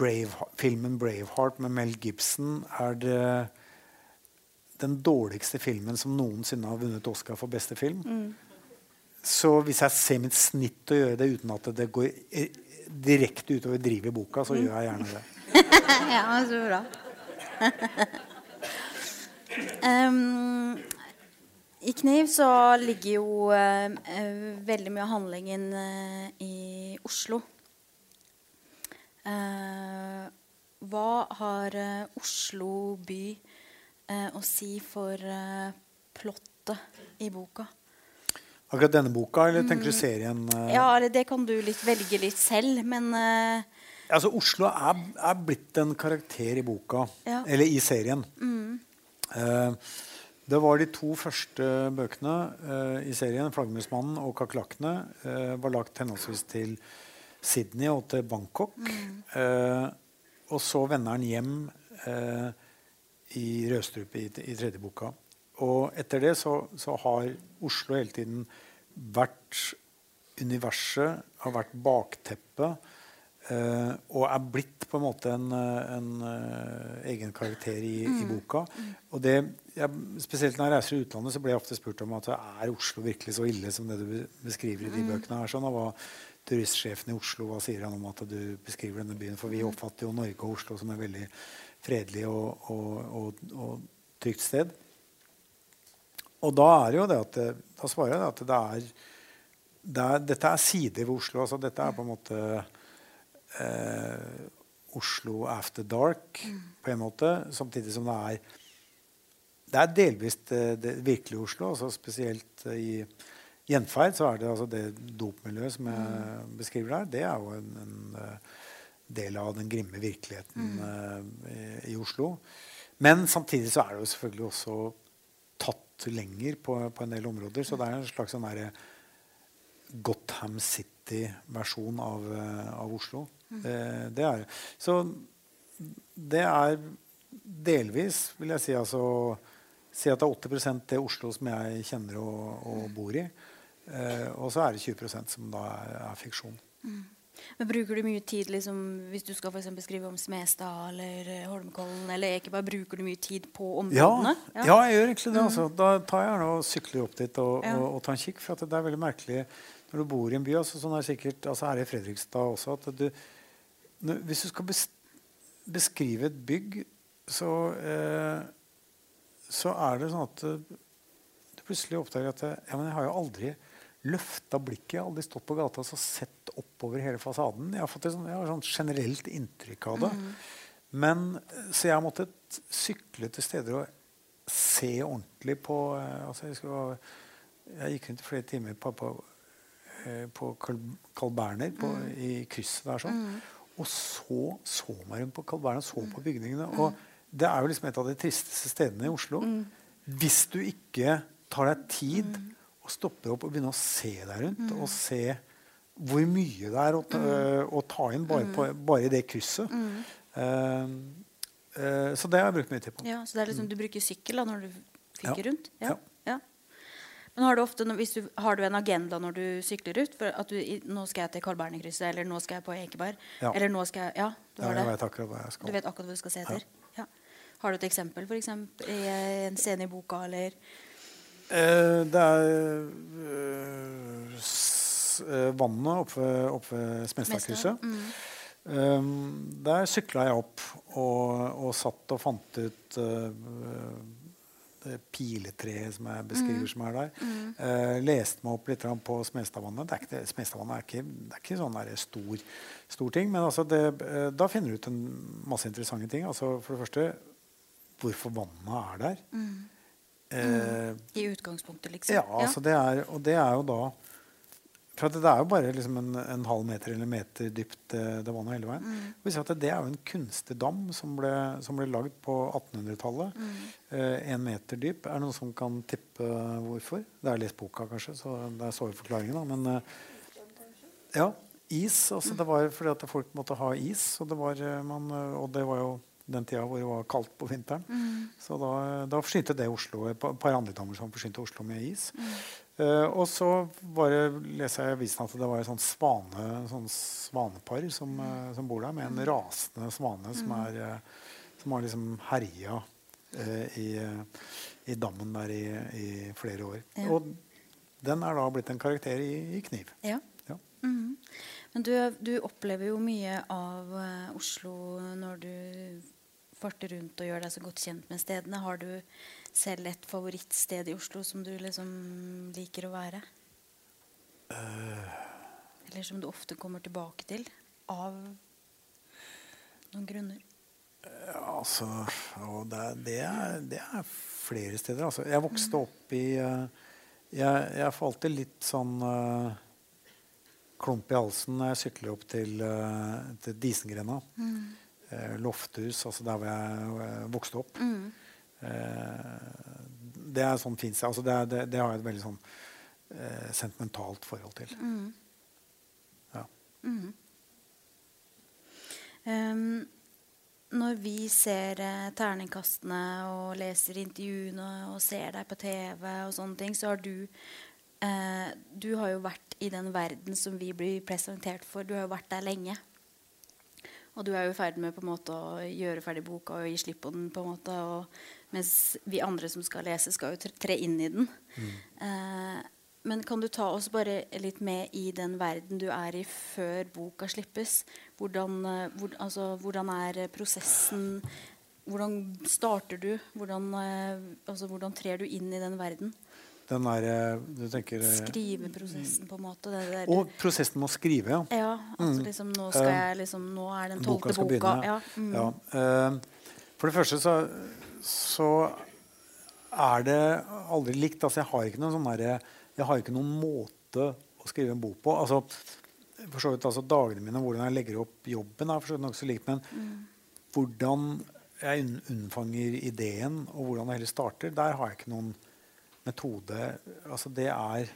Brave, filmen 'Braveheart' med Mel Gibson er det, den dårligste filmen som noensinne har vunnet Oscar for beste film. Mm. Så hvis jeg ser mitt snitt å gjøre det uten at det går direkte utover drivet i boka, så mm. gjør jeg gjerne det.
ja, så bra. um, I Kniv så ligger jo uh, veldig mye av handlingen uh, i Oslo. Uh, hva har Oslo by å si for plottet i boka?
Akkurat denne boka, eller tenker du mm. serien?
Ja, det kan du litt, velge litt selv, men.
Altså, Oslo er, er, blitt en karakter i boka. Ja. Eller i serien. Mm. Uh, det var de to første bøkene i serien, 'Flaggermusmannen' og 'Kakerlakkene', var lagt henholdsvis til Sydney og til Bangkok. Mm. og så vender han hjem i Rødstrupe i, i tredje boka. Og etter det så, så, har Oslo hele tiden vært universet, har vært bakteppet. Uh, og er blitt på en måte en, en uh, egen karakter i, mm. i boka. Og det, jeg, spesielt når jeg reiser i utlandet, så blir jeg ofte spurt om at er Oslo virkelig så ille som det du beskriver i de mm. bøkene. her sånn, og hva Turistsjefen i Oslo hva sier han om at du beskriver denne byen? For vi mm. oppfatter jo Norge og Oslo som et veldig fredelig og, og, og, og trygt sted. Og da er jo det at da svarer jeg at det er, det er Dette er sider ved Oslo. altså Dette er på en måte eh, Oslo after dark på en måte. Samtidig som det er det er delvis det, det virkelige Oslo. altså Spesielt i Gjenferd så er det altså det dopmiljøet som jeg beskriver der. Det er jo en, en eh, del av den grimme virkeligheten mm. i, i, Oslo. Men samtidig så er det jo selvfølgelig også tatt lenger på, på, en del områder. Så det er en slags sånn der Gotham City-versjon av, eh, av, Oslo. Mm. Det, er Så det er delvis, vil jeg si, altså Si at det er 80 det Oslo som jeg kjenner og, og bor i. Eh, og så er det 20% som da er, er fiksjon. Mm.
Men Bruker du mye tid liksom, hvis du skal for skrive om Smestad eller eh, Holmenkollen? eller Ekeberg, Bruker du mye tid på områdene?
Ja, ja. jeg gjør egentlig det. Altså. Da tar jeg gjerne og sykler opp dit og, ja. og, og tar en kikk. For det er veldig merkelig når du bor i en by. Altså, sånn er sikkert, altså her i Fredrikstad også at du, Hvis du skal beskrive et bygg, så, eh, så er det sånn at du, du plutselig oppdager at ja, men jeg har jo aldri løfta blikket. Jeg har aldri stått på gata og sett oppover hele fasaden. Jeg har fått et sånt, har sånt generelt inntrykk av det. Mm. Men, så jeg har måttet sykle til steder og se ordentlig på eh, altså jeg, skulle, jeg, gikk rundt i flere timer på, på eh, på Carl, Berner på, i krysset der sånn. Og så så man rundt på Carl og så på bygningene. Og det er jo liksom et av de tristeste stedene i Oslo. Hvis du ikke tar deg tid og stopper opp og begynner å se deg rundt og se hvor mye det er å ta, å ta inn bare, på, bare i det krysset. Eh, uh, så det har jeg brukt mye tid på.
Ja, så det er liksom, du bruker sykkel da, når du fikker
Ja.
rundt?
Ja.
ja. Men har du, ofte, hvis du, har du en agenda når du sykler ut? For at du, nå skal jeg til Carl Berner-krysset, eller nå skal jeg på Ekeberg.
Ja.
Eller nå skal jeg Ja, du
Ja,
har
jeg
det.
vet akkurat hva jeg skal.
Du vet akkurat hva du skal se etter? Ja. Har du et eksempel, for eksempel, i en scene i boka, eller
Eh, det er øh, s, eh, vannet oppe ved, opp ved Smestadkrysset.
Mm.
Um, der sykla jeg opp og, og satt og fant ut eh, det piletreet som jeg beskriver som er der. Eh, leste meg opp litt på Smestadvannet. Det er ikke, Smestadvannet er ikke, det er ikke sånn der stor, stor ting, men altså det, eh, da finner du ut en masse interessante ting. Altså for det første hvorfor vannet er der. Eh,
i utgangspunktet, liksom?
ja, altså det er, og det er jo da For at det er jo bare liksom en, en halv meter eller meter dypt eh, det vannet hele veien. Mm. vi ser at det er jo en kunstig dam som ble, som ble lagd på 1800-tallet. Eh, en meter dyp. Er det noen som kan tippe hvorfor? Det er lest boka, kanskje, så der så vi forklaringen. Da. Men eh, ja, is. Altså det var fordi at folk måtte ha is. Og det var, eh, man, eh, og det var jo den tida hvor det var kaldt på vinteren. Så da, da forsynte det Oslo et par- andre damer som forsynte Oslo med is. Eh, og så bare leser jeg i avisen at det var et sånt svane, sånn svanepar som, uh, som bor der, med en rasende svane som, er, uh, som har liksom herja i, i dammen der i, i flere år.
Ja.
Og den er da blitt en karakter i, i Kniv.
Ja.
Ja.
Mhm. Men du, du opplever jo mye av Oslo når du farter rundt og gjør deg så godt kjent med stedene. Har du selv et favorittsted i Oslo som du liksom liker å være? Eller som du ofte kommer tilbake til av noen grunner?
Ja, altså, og det, det, er, det er flere steder. Altså, jeg vokste opp i uh, Jeg, jeg får alltid litt sånn eh, klump i halsen når jeg sykler opp til, uh, til Disengrenda. Eh, Lofthus, altså der hvor jeg vokste opp. Eh, det er sånn fint sted. Altså, det, det, det har jeg et veldig sånn eh, sentimentalt forhold til. Ja.
Ehm, når vi ser eh, terningkastene og leser intervjuene og ser deg på TV, og sånne ting, så har du eh, Du har jo vært i den verden som vi blir presentert for. Du har jo vært der lenge. Og du er jo i ferd med på en måte å gjøre ferdig boka og gi slipp på den. på en måte, og, Mens vi andre som skal lese, skal jo tre- inn i den. Eh, men kan du ta oss bare litt med i den verden du er i før boka slippes? Hvordan, eh, hvor, altså, hvordan er prosessen? Hvordan starter du? Hvordan, eh, altså, hvordan trer du inn i den verden?
Den der, eh, du tenker eh,
Skriveprosessen, på en måte. Der,
Og prosessen med å skrive, ja.
ja, altså liksom nå skal jeg liksom Nå er den tolvte boka.
boka.
Ja, mm.
Ja, eh, for det første så, så er det aldri likt. Altså, jeg har ikke noen sånn derre Jeg har ikke noen måte å skrive en bok på. Altså, for så vidt altså Dagene mine, hvordan jeg legger opp jobben, er for så vidt nokså likt. Men hvordan jeg unnfanger ideen, og hvordan det hele starter, der har jeg ikke noen metode. Altså, det er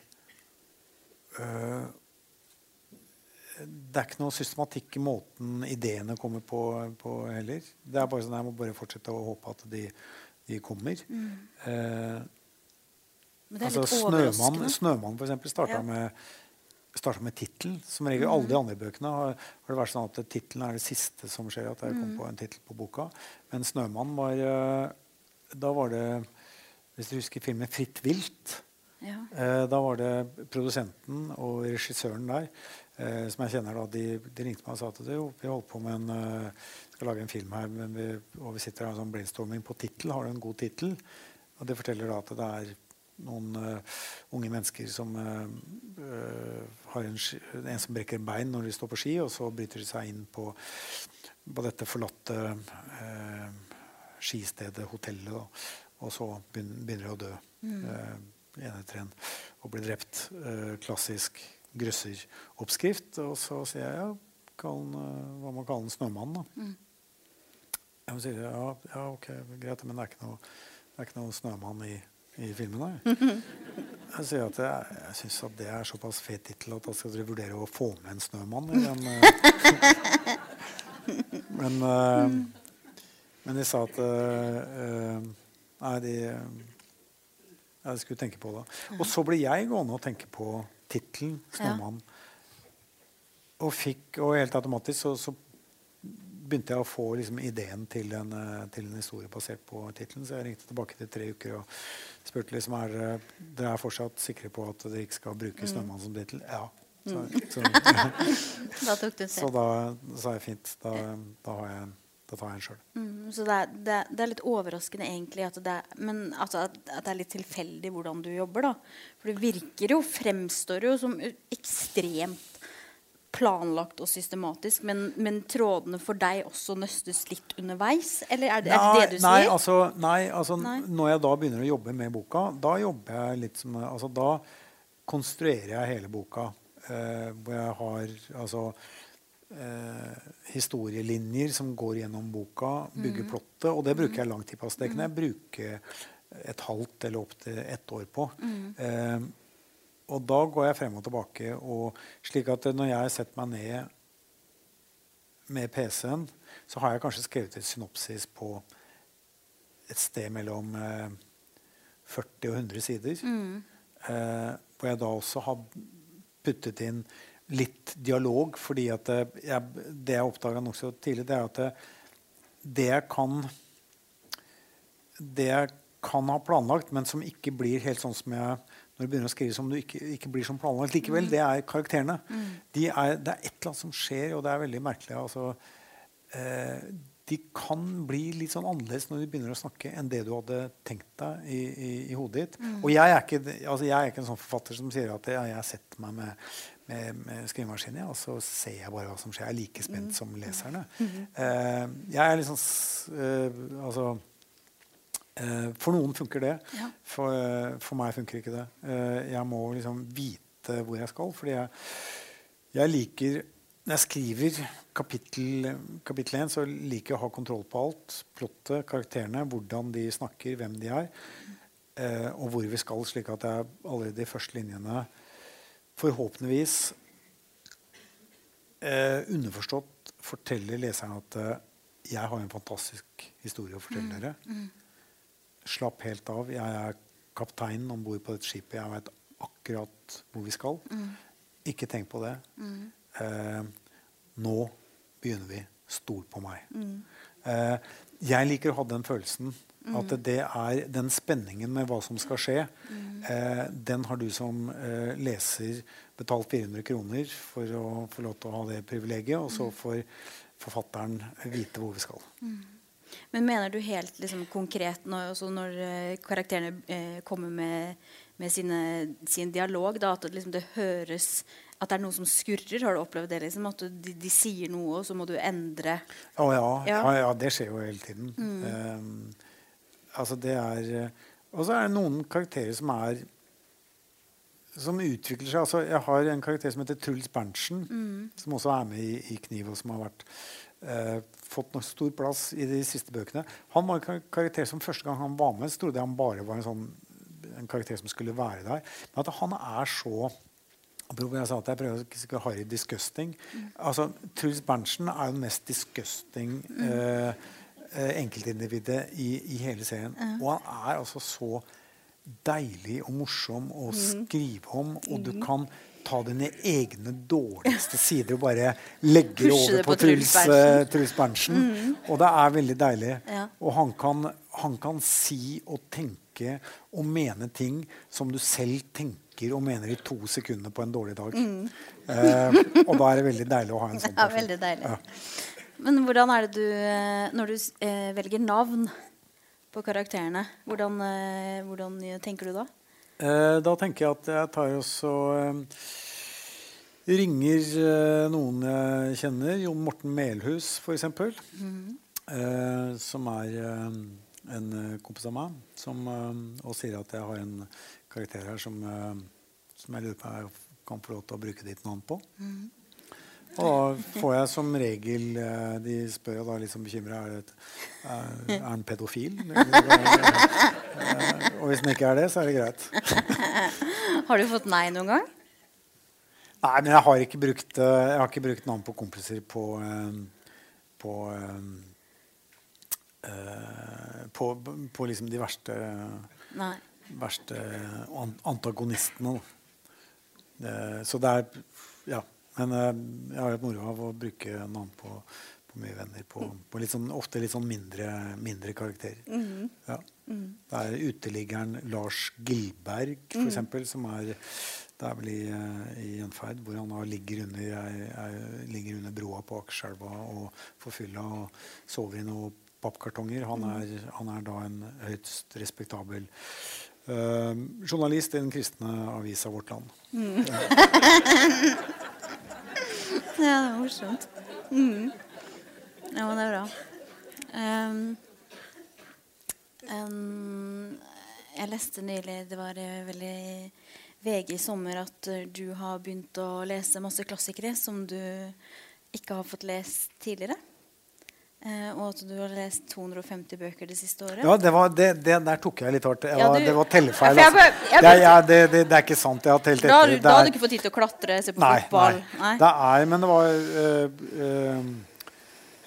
øh, det er ikke noe systematikk i måten ideene kommer på, på heller. Det er bare sånn Jeg må bare fortsette å håpe at de, de kommer. Eh,
det er
altså, Snømann. Snømann for eksempel, starta
Ja.
med starta med tittelen. Som regel alle de andre bøkene har, har det vært sånn at tittelen er det siste som skjer. at jeg kom på en titel på boka. Men 'Snømann' var eh, Da var det Hvis du husker filmen 'Fritt vilt',
Ja.
Eh, da var det produsenten og regissøren der eh, som jeg kjenner da, de, de ringte meg og sa at vi holder på med en eh, skal lage en film her, men vi, og vi sitter her sånn brainstorming på tittel. Har du en god tittel? Og det forteller da at det er noen uh, unge mennesker som uh, har en, en som brekker bein når de står på ski, og så bryter de seg inn på, på dette forlatte uh, skistedet, hotellet, da. Og så begynner, de å dø. Eh, en etter en og blir drept. Eh, klassisk grøsseroppskrift. Og så sier jeg ja, kall eh, hva man kaller den snømann. da.
Mm.
Ja, sier ja, ja, ok, greit, men det er ikke noe, det er ikke noe snømann i, i filmen. Da. Jeg sier at jeg, jeg syns at det er såpass fet tittel at da skal dere vurdere å få med en snømann i den. eh. men, eh, men de sa at eh, Nei, de eh, Jeg skulle tenke på det. Og så ble jeg gående og tenke på tittelen 'Snømann'. Og fikk, og helt automatisk så, så begynte jeg å få liksom, ideen til en, eh, til en historie basert på tittelen. Så jeg ringte tilbake til tre uker og spurte liksom, er dere, er fortsatt sikre på at dere ikke skal bruke 'Snømann' som tittel. Ja. Så, så,
Da tok du
så da sa jeg fint. Da, da, har jeg, da tar jeg en sjøl.
Mm, så det er, det, er, det er litt overraskende, egentlig, at det er, men altså, at, at det er litt tilfeldig hvordan du jobber. da. For det virker jo, fremstår jo som ekstremt planlagt og systematisk. Men, men trådene for deg også nøstes litt underveis? Eller er det, er det det du
nei,
sier?
altså, nei, altså
Nei.
når jeg da begynner å jobbe med boka, da jobber jeg litt som altså, Da konstruerer jeg hele boka. Eh, hvor jeg har altså eh, historielinjer som går gjennom boka, bygger
mm.
plottet. Og det bruker jeg lang tid på. Altså, det kan jeg bruke et halvt eller opptil ett år på.
Mm.
Eh, og da går jeg frem og tilbake. Og slik at når jeg setter meg ned med PC-en, så har jeg kanskje skrevet et synopsis på et sted mellom eh, 40 og 100 sider.
Mm.
Eh, hvor jeg da også har puttet inn litt dialog. fordi at jeg, det jeg oppdaga nokså tidlig, det er at det, jeg kan Det jeg kan ha planlagt, men som ikke blir helt sånn som jeg når du begynner å skrive som du ikke, ikke blir som planlagt likevel, det er karakterene. De er, det er et eller annet som skjer, og det er veldig merkelig. altså eh, de kan bli litt sånn annerledes når de begynner å snakke, enn det du hadde tenkt deg i, i, i hodet ditt. Og jeg er, ikke, altså jeg er ikke en sånn forfatter som sier at jeg, jeg setter meg med, med, med skrivemaskinen, og så ser jeg bare hva som skjer. Jeg er like spent som leserne. Eh, jeg er litt sånn eh, Altså eh, For noen funker det. For, for meg funker ikke det. Jeg må liksom vite hvor jeg skal, fordi jeg, jeg liker når jeg skriver kapittel, kapittel 1, så liker jeg å ha kontroll på alt. Plottet, karakterene, hvordan de snakker, hvem de er. Eh, og hvor vi skal, slik at jeg allerede i første linjene forhåpentligvis eh, underforstått forteller leseren at eh, jeg har en fantastisk historie å fortelle dere. Slapp helt av. Jeg er kapteinen om bord på dette skipet. Jeg vet akkurat hvor vi skal. Ikke tenk på det. Eh, nå begynner vi. Stol på meg. Eh, jeg liker å ha den følelsen. At det er den spenningen med hva som skal skje, eh, den har du som eh, leser betalt 400 kroner for å få lov til å ha det privilegiet, og så får forfatteren vite hvor vi skal.
Men mener du helt liksom, konkret når, når eh, karakterene eh, kommer med, med sine, sin dialog, da, at liksom, det høres at det er noe som skurrer? Har du opplevd det? Liksom, at de, de sier noe, og så må du endre
Å ja, ja.
Ja.
ja, det skjer jo hele tiden. Eh, altså det er eh, Og så er det noen karakterer som er som utvikler seg. Altså, jeg har en karakter som heter Truls Berntsen, som også er med i, i Kniv, og som har vært, eh, fått nok stor plass i de siste bøkene. Han var en karakter som første gang han var med, så trodde jeg han bare var en, sånn, en karakter som skulle være der. Men at han er så jeg sa at jeg prøver å være harry disgusting. Altså, Truls Berntsen er jo den mest disgusting eh, eh, enkeltindividet i, i hele serien. Og han er altså så deilig og morsom å skrive om, og du kan ta dine egne dårligste sider og bare legge det over på,
på Truls
Truls,
Berntsen.
Mm. Og det er veldig deilig.
Ja.
Og han kan, han kan si og tenke og mene ting som du selv tenker og mener i to sekunder på en dårlig dag. Eh, og da er det veldig deilig å ha en sånn
Ja,
person.
veldig deilig.
Ja.
Men hvordan er det du eh, Når du eh, velger navn på karakterene, hvordan, eh, hvordan tenker du da?
Eh, da tenker jeg at jeg tar også ringer noen jeg kjenner. Jon Morten Melhus, f.eks. Eh, som er en kompis av meg. Som, og sier at jeg har en karakter her som, som jeg lurer på er kan få lov til å bruke ditt navn på. Og da får jeg som regel eh, De spør jo da litt sånn bekymra er, det- er, han pedofil. Eh, og hvis han ikke er det, så er det greit.
Har du fått nei noen gang?
Nei, men jeg har ikke brukt, eh, jeg har ikke brukt navn på kompiser på eh, på, eh, eh, på, på liksom de verste, verste antagonistene. Eh, så det er. Men eh, jeg har et moro av å bruke navn på, på mye venner. På, på litt sånn, ofte litt sånn mindre, mindre karakterer. Ja. Det er uteliggeren Lars Gilberg, for eksempel, som er det er vel i, eh, i Gjenferd, hvor han ligger under, jeg, jeg, ligger under broa på Akerselva og forfylla og sover i noen pappkartonger. Han er, han er da en høyst respektabel uh, journalist i den kristne avisa Vårt Land.
Ja, det var morsomt. Mm. Ja, men det er bra. Um, um, jeg leste nylig, det var eh, veldig VG i sommer, at eh, du har begynt å lese masse klassikere som du ikke har fått lest tidligere. Eh, og at du har lest 250 bøker det siste året.
Ja, det var, det, det, der tok jeg litt hardt. Jeg
Ja, du-
det var tellefeil.
Ja, jeg
altså.
jeg
det,
bare-
det, det, det er ikke sant. Jeg har telt
da,
etter.
du,
Det
da hadde
er-
du ikke fått tid til å klatre, se på
Nei,
fotball?
nei. Det er, men det var øh, øh,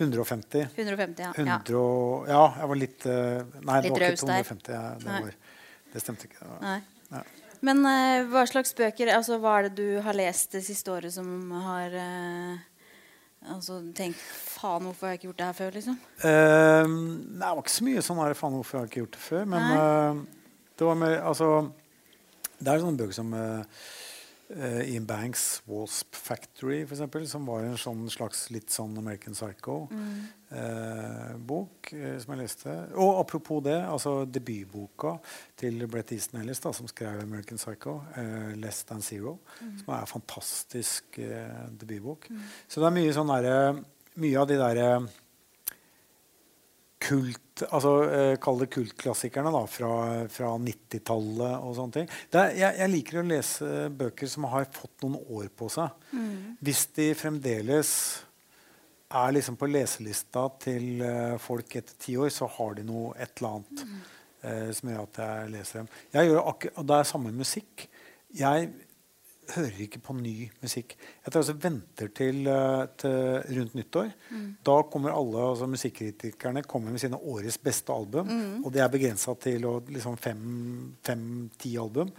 150.
150, ja. ja.
100 og, ja, jeg var litt øh, Nei,
Litt
det var ikke 250. Jeg, det, var, det stemte ikke. Var,
Nei.
ja.
Men eh, hva slags bøker altså, Hva er det du har lest det siste året som har altså, tenk Faen, hvorfor har jeg ikke gjort det her før? liksom?
Uh, nei, det var ikke så mye sånn her, faen hvorfor har jeg ikke gjort det før. Men eh, det var mer Altså Det er sånne bøker som eh, eh, Ian Banks' 'Wasp Factory', for eksempel, som var en sånn slags litt sånn American Psycho-bok eh, som jeg leste. Og apropos det, altså debutboka til Brett Easton Ellis, da, som skrev 'American Psycho', eh, 'Less Than Zero', som er en fantastisk eh, debutbok. Så det er mye sånn derre Mye av de derre kult altså eh, Kall det kultklassikerne da, fra, fra 90-tallet og sånne ting. Er, jeg, jeg liker å lese bøker som har fått noen år på seg. Hvis de fremdeles er liksom på leselista til eh, folk etter ti år, så har de noe et eller annet eh, som gjør at jeg leser dem. Jeg gjør akkur og det er samme musikk. Jeg hører ikke på ny musikk. Jeg tar altså venter til, eh, til rundt nyttår. Da kommer alle altså musikkritikerne kommer med sine årets beste album. Og det er begrensa til liksom fem-ti album.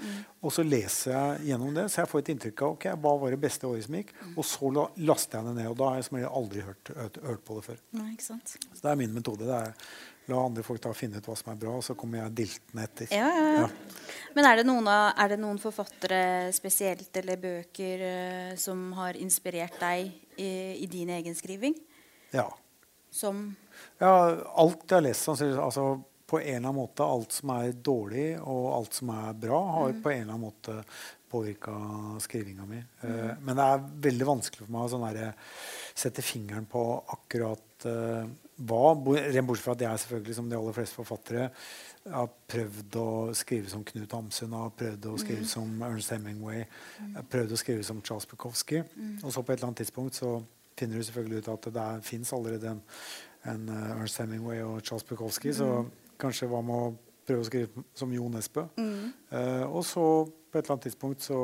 Og så leser jeg gjennom det, så jeg får et inntrykk av ok, hva var det beste året som gikk. Og så la, laster jeg det ned. Og da har jeg som regel aldri hørt, hørt, hørt på det før.
Nei?
Så det er min metode. det er La andre folk da finne ut hva som er bra, og så kommer jeg diltende etter.
Ja, ja, ja. Men er det, noen er det noen forfattere spesielt eller bøker eh, som har inspirert deg i, i din egen skriving?
Ja.
Som
Ja, alt jeg har lest, altså på en eller annen måte alt som er dårlig og alt som er bra, har på en eller annen måte påvirka skrivinga mi. Eh, men det er veldig vanskelig for meg å sånn derre sette fingeren på akkurat eh, hva. Rent bortsett fra at jeg selvfølgelig, som de aller fleste forfattere, har prøvd å skrive som Knut Hamsun, har prøvd å skrive som Ernst Hemingway, har prøvd å skrive som Charles Bukowski. Og så på et eller annet tidspunkt så finner du selvfølgelig ut at det fins allerede en, en eh, Ernst Hemingway og Charles Bukowski, så kanskje hva med å prøve å skrive som Jo Nesbø? Uh, og så på et eller annet tidspunkt så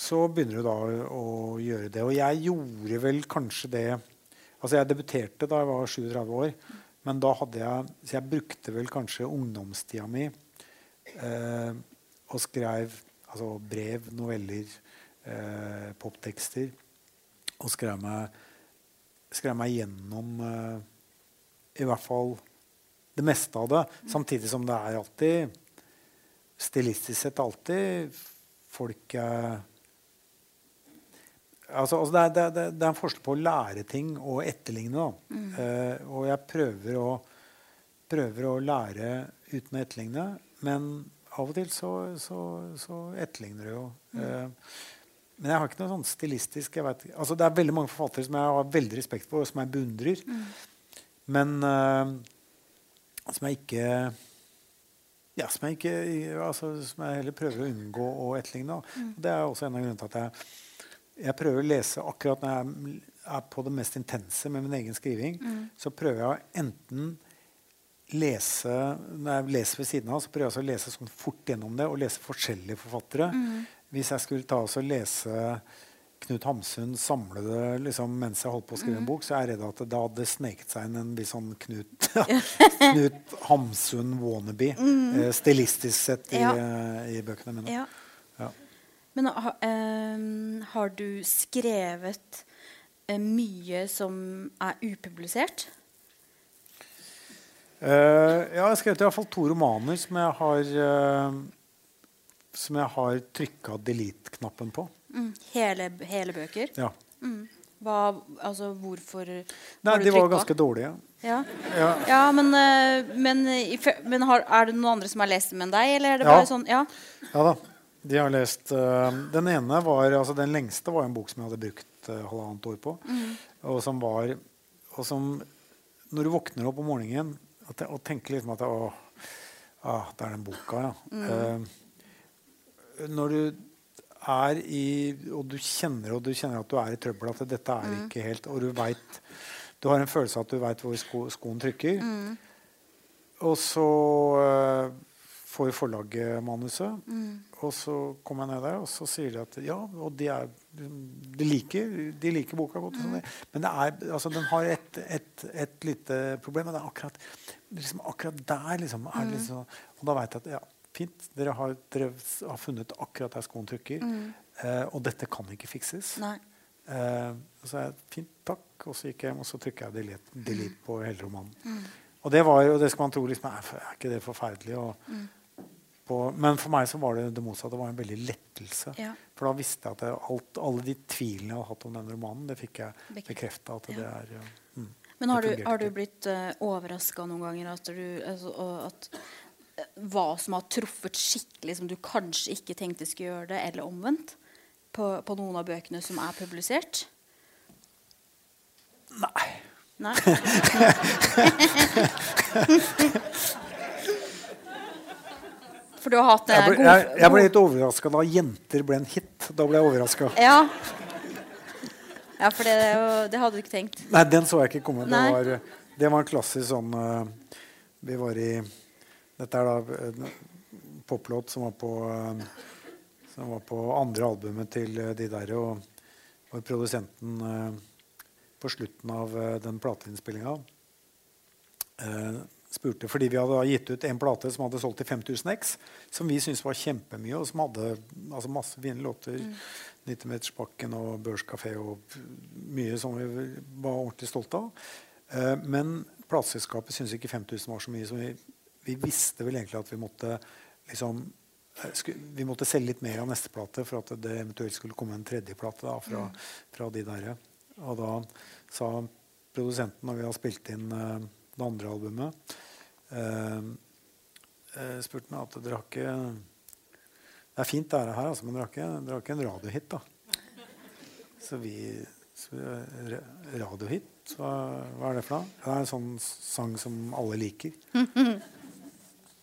så begynner du da å gjøre det. Og jeg gjorde vel kanskje det Altså jeg debuterte da jeg var 37 år, men da hadde jeg Så jeg brukte vel kanskje ungdomstida mi eh, og skrev altså brev, noveller, eh, poptekster. Og skrev meg, skrev meg gjennom eh, i hvert fall det meste av det. Samtidig som det er alltid stilistisk sett alltid folk jeg altså, altså det, er, det, er, det er en forskjell på å lære ting og etterligne. Da. Uh, og jeg prøver å, prøver å lære uten å etterligne, men av og til så, så, så etterligner du jo. Eh, men jeg har ikke noe sånn stilistisk jeg vet, altså Det er veldig mange forfattere som jeg har veldig respekt for, og som jeg beundrer. Men uh, som jeg ikke ja, som, jeg ikke, altså, som jeg heller prøver å unngå å etterligne. Mm. Det er også en av grunnene til at jeg, jeg prøver å lese akkurat når jeg er på det mest intense med min egen skriving. Mm. Så prøver jeg å enten lese Når jeg leser ved siden av, så prøver jeg å lese sånn fort gjennom det og lese forskjellige forfattere. Mm. Hvis jeg skulle ta og lese Knut Hamsun samlede liksom, mens jeg holdt på å skrive en mm. bok, så er jeg redd at det hadde sneket seg inn en viss sånn Knut, Knut Hamsun wannabe, mm. eh, stilistisk sett, i, ja. uh, i bøkene mine. Ja.
Men uh, har du skrevet uh, mye som er upublisert?
ja, jeg har skrevet i hvert fall to romaner som jeg har som jeg har trykka delete-knappen på.
Mm. Hele, hele, bøker?
Ja.
Mm. Hva, altså, hvorfor
Nei, De var ganske dårlige.
Ja, ja. ja men, eh, men, men har, er det noen andre som har lest dem enn deg? Eller er det bare sånn, ja.
ja da. De har lest uh, Den ene var altså Den lengste var en bok som jeg hadde brukt uh, halvannet år på. Mm. Og som var og som, Når du våkner opp om morgenen og, og tenker liksom at Å, ah, det er den boka, ja. Mm. Uh, når du er i Og du kjenner, og du kjenner at du er i trøbbel, at dette er mm. ikke helt Og du veit Du har en følelse av at du veit hvor sko, skoen trykker. Mm. Og så får forlaget manuset. Mm. Og så kommer jeg ned der, og så sier de at ja, og de, er, de, liker, de liker, boka godt. Mm. Men er, altså, den har et, et, et, lite problem. Og det er akkurat, liksom, akkurat der liksom, er det mm. liksom, Og da veit jeg at ja, Fint, dere har, dere har, funnet akkurat der skoen trykker. Mm. Eh, og dette kan ikke fikses. Eh, så jeg, fint, takk. Og så gikk jeg hjem og så trykka jeg delete, delete på hele romanen. Mm. Og det var jo, det skal man tro liksom, er, er ikke det forferdelig? Og, mm. På, men for meg så var det det motsatte. Det var en veldig lettelse. Ja. For da visste jeg at jeg, alt, alle de tvilene jeg hadde hatt om den romanen, det fikk jeg bekrefta at det er mm,
Men har du, har du, blitt uh, eh, overraska noen ganger at, du, altså, at hva som har truffet skikkelig som du kanskje ikke tenkte skulle gjøre det, eller omvendt, på, på noen av bøkene som er publisert?
Nei.
Nei? For du har hatt
jeg ble, jeg, jeg ble litt overraska da 'Jenter' ble en hit. Da ble jeg overraska.
Ja. ja, for det, det, hadde du ikke tenkt?
Nei, den så jeg ikke komme. Det var, det var, en klassisk sånn uh, Vi var i dette er da en poplåt som var på uh, som var på andre albumet til uh, de der. Og, og produsenten eh, på slutten av den plateinnspillinga spurte Fordi vi hadde gitt ut en plate som hadde solgt til 5000 X, som vi syntes var kjempemye, og som hadde altså masse fine låter. Mm. 90-metersbakken og Børskafé og mye som vi var ordentlig stolte av. men plateselskapet syntes ikke 5000 var så mye, så vi vi visste vel egentlig at vi måtte liksom, eh, vi måtte selge litt mer av neste plate for at det eventuelt skulle komme en tredje plate da, fra, mm. fra, de der. Og da sa produsenten, når vi har spilt inn uh, det andre albumet uh, uh, spurte meg at dere har ikke Det er fint, det her, altså, men dere har ikke, dere har ikke en radiohit. da. Så vi Radiohit? Hva, hva, er det for noe? Det er en sånn sang som alle liker.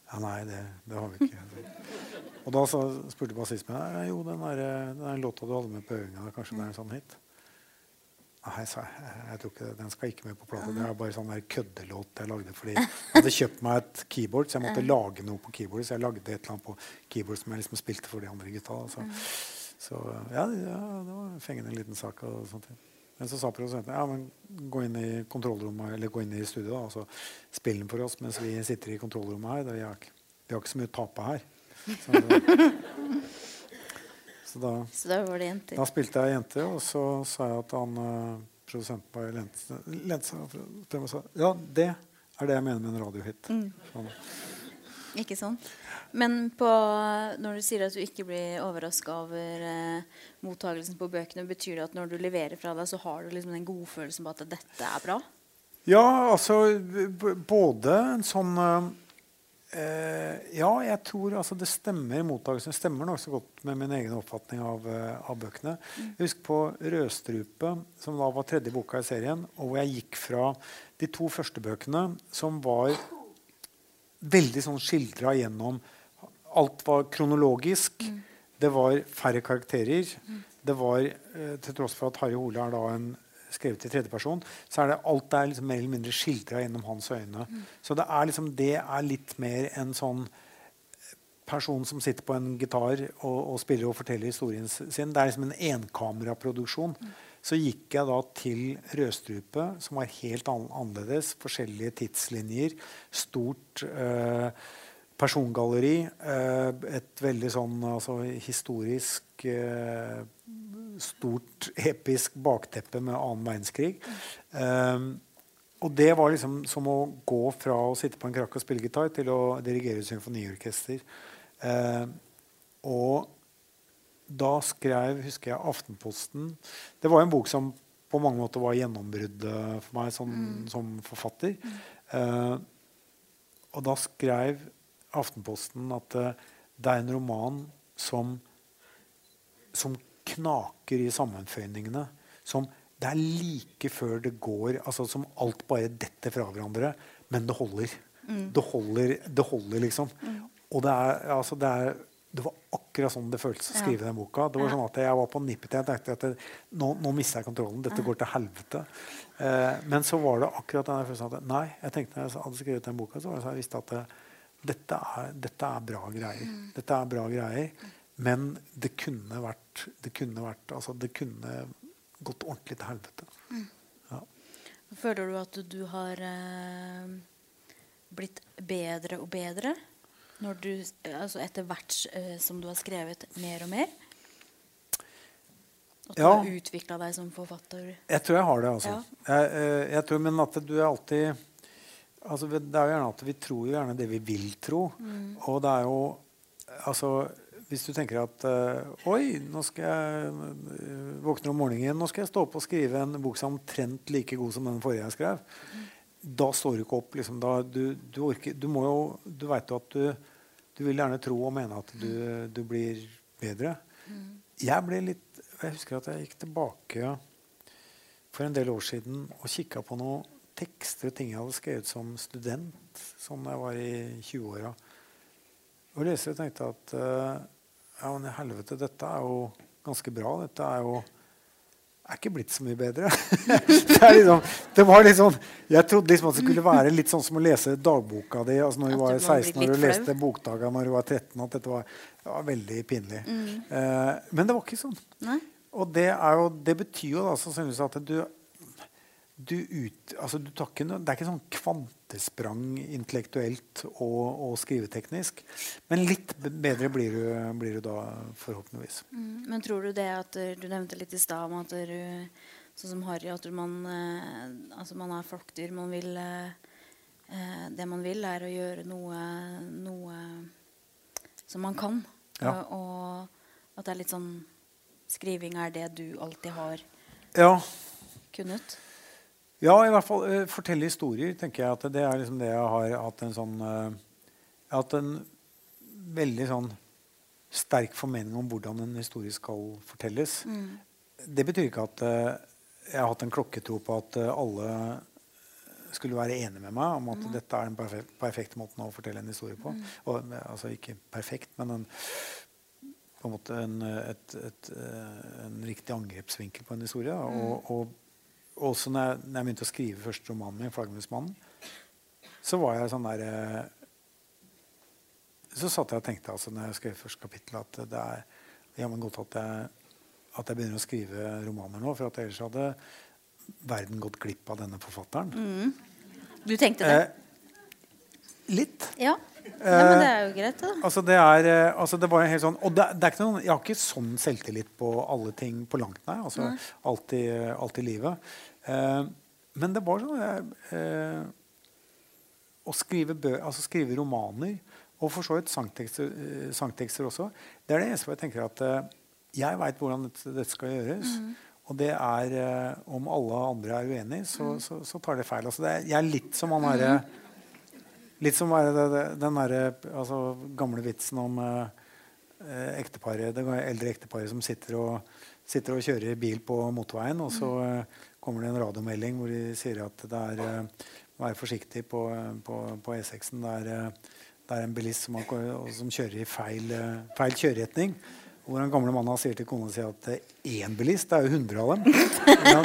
Ja, nei, det, det, har vi ikke. Og da så spurte bassisten meg jo, den, der, den låta du hadde med på øvinga, kanskje det er en sånn hit? Nei, sa jeg. jeg tror ikke Den skal ikke med på plata. Det er bare sånn køddelåt jeg lagde fordi jeg hadde kjøpt meg et keyboard, så jeg måtte lage noe på keyboard. Så jeg lagde et eller annet på keyboard som jeg liksom spilte for de andre gutta. Så, så ja, ja, det var fengende en liten sak. og sånt. Men så sa produsenten ja, men gå inn i kontrollrommet eller gå inn i studio da, og så spill den for oss mens vi sitter i kontrollrommet her. Vi har, vi har ikke så mye å tape her. Så, så, da,
så da, var det jenter.
Da spilte jeg jente, og så sa jeg at han uh, produsenten bare lente seg frem og sa ja, det er det jeg mener med en radiohit. Mm. Sånn.
Ikke sånn? Men på, når du sier at du ikke blir overraska over eh, mottagelsen på bøkene, betyr det at når du leverer fra deg, så har du liksom den godfølelsen på at dette er bra?
Ja, altså både en sånn eh, Ja, jeg tror altså det stemmer mottakelsen stemmer nokså godt med min egen oppfatning av, eh, av bøkene. Mm. Husk på 'Rødstrupe', som da var tredje boka i serien, og hvor jeg gikk fra de to første bøkene, som var veldig sånn skildra gjennom Alt var kronologisk. Det var færre karakterer. Det var, eh, Til tross for at Harry Hole er da en skrevet i tredjeperson, så er det alt er liksom mer eller mindre skildra gjennom hans øyne. Så det er, liksom, det er litt mer en sånn person som sitter på en gitar og, og spiller og forteller historien sin. Det er liksom en enkameraproduksjon. Så gikk jeg da til Rødstrupe, som var helt annerledes. Forskjellige tidslinjer. Stort eh, persongalleri. Eh, et veldig sånn altså, historisk eh, Stort episk bakteppe med annen verdenskrig. Um, og det var liksom som å gå fra å sitte på en krakk og spille gitar til å dirigere symfoniorkester. Uh, og da skrev husker jeg Aftenposten Det var en bok som på mange måter var gjennombruddet for meg som, mm. som forfatter. Eh, og da skrev Aftenposten at uh, det er en roman som, som knaker i sammenføyningene. Som det er like før det går altså Som alt bare detter fra hverandre. Men det holder. Mm. Det, holder det holder, liksom. Mm. Og det er, altså, det er det var akkurat sånn det føltes å skrive ja. den boka. Det var sånn at Jeg var på nippet til jeg tenkte at det, nå, nå mister jeg kontrollen. Dette går til helvete. Eh, men så var det akkurat den følelsen at nei, jeg tenkte når jeg hadde skrevet den boka, så var det så jeg visste at det, dette, er, dette, er, bra greier. Mm. Dette er bra greier. Men det kunne vært Det kunne, vært, altså, det kunne gått ordentlig til helvete. Mm. Ja.
Føler du at du har eh, blitt bedre og bedre? Du, altså etter hvert eh, som du har skrevet mer og mer? At du ja. har utvikla deg som forfatter?
Jeg tror jeg har det. altså. Ja. Jeg, uh, jeg, tror, Men at du er alltid altså, Det er jo gjerne at vi tror jo gjerne det vi vil tro. Mm. Og det er jo altså, Hvis du tenker at uh, Oi, nå skal jeg våkne om morgenen, nå skal jeg stå opp og skrive en bok som er omtrent like god som den forrige jeg skrev. Da står du ikke opp. Liksom, da, du, du, orker, du, må jo, du vet jo at du, du vil gjerne tro og mene at du, du blir bedre. Jeg ble litt Jeg husker at jeg gikk tilbake for en del år siden og kikka på noen tekster og ting jeg hadde skrevet som student, som jeg var i 20-åra. Og leste og tenkte at uh, ja, men i helvete, dette er jo ganske bra. Dette er jo er ikke blitt så mye bedre. det, liksom, det, var litt sånn, Jeg trodde liksom at det skulle være litt sånn som å lese dagboka di altså når du var 16 når du leste bokdaga når du var 13. At dette var, det var veldig pinlig. Mm. Eh, men det var ikke sånn. Nei. Og det, jo, det, betyr jo da sannsynligvis at du du ut, altså du ikke Det er ikke sånn kvantesprang intellektuelt og, og skriveteknisk. Men litt bedre blir du, blir du da forhåpentligvis.
Mm, men tror du det at Du nevnte litt i stad om at du, sånn som Harry, at man, eh, altså man er flokkdyr. Man vil eh, Det man vil, er å gjøre noe, noe som man kan. Ja. Og, og at det er litt sånn Skriving er det du alltid har
ja.
kunnet?
Ja, i hvert fall uh, fortelle historier. tenker jeg at Det er liksom det jeg har hatt en sånn uh, Jeg har hatt en veldig sånn sterk formening om hvordan en historie skal fortelles. Mm. Det betyr ikke at uh, jeg har hatt en klokketro på at alle skulle være enige med meg om at mm. dette er den perfek perfekte måten å fortelle en historie på. Mm. Og, altså ikke perfekt, men en, på en måte en, et, et, en riktig angrepsvinkel på en historie. Mm. Og, og også når jeg, når jeg, begynte å skrive første romanen min, 'Flaggermusmannen', så var jeg sånn der eh, Så satt jeg og tenkte altså, når jeg skrev første kapittel, at det er jammen godt at jeg, at jeg begynner å skrive romaner nå. For at ellers hadde verden gått glipp av denne forfatteren.
Mm. Du tenkte det?
Eh, litt.
Ja. Nei, men det er jo greit,
da. Altså, det er, eh, altså, det var helt sånn, og det, det er ikke noen, Jeg har ikke sånn selvtillit på alle ting på langt nær. Altså, alt, i, alt i livet. Eh, men det var sånn eh, Å skrive, bø, altså, skrive romaner, og for så vidt sangtekster, eh, sangtekster, også, det er det eneste jeg tenker at eh, jeg veit hvordan dette, dette, skal gjøres. Mm. Og det er Om alle andre er uenig, så, mm. så, så tar det feil. Altså, det er, jeg er litt som han derre mm Litt som den der, altså, gamle vitsen om eh, ekteparet, det eldre ekteparet som sitter og, sitter og, kjører bil på motorveien, og så eh, kommer det en radiomelding hvor de sier at det er eh, være forsiktig på, på, på E6-en. Det, eh, det er en bilist som, har, som kjører i feil, eh, feil kjøreretning. Hvor den gamle mannen sier til kona si at én bilist, det er jo 100 av dem. Ja.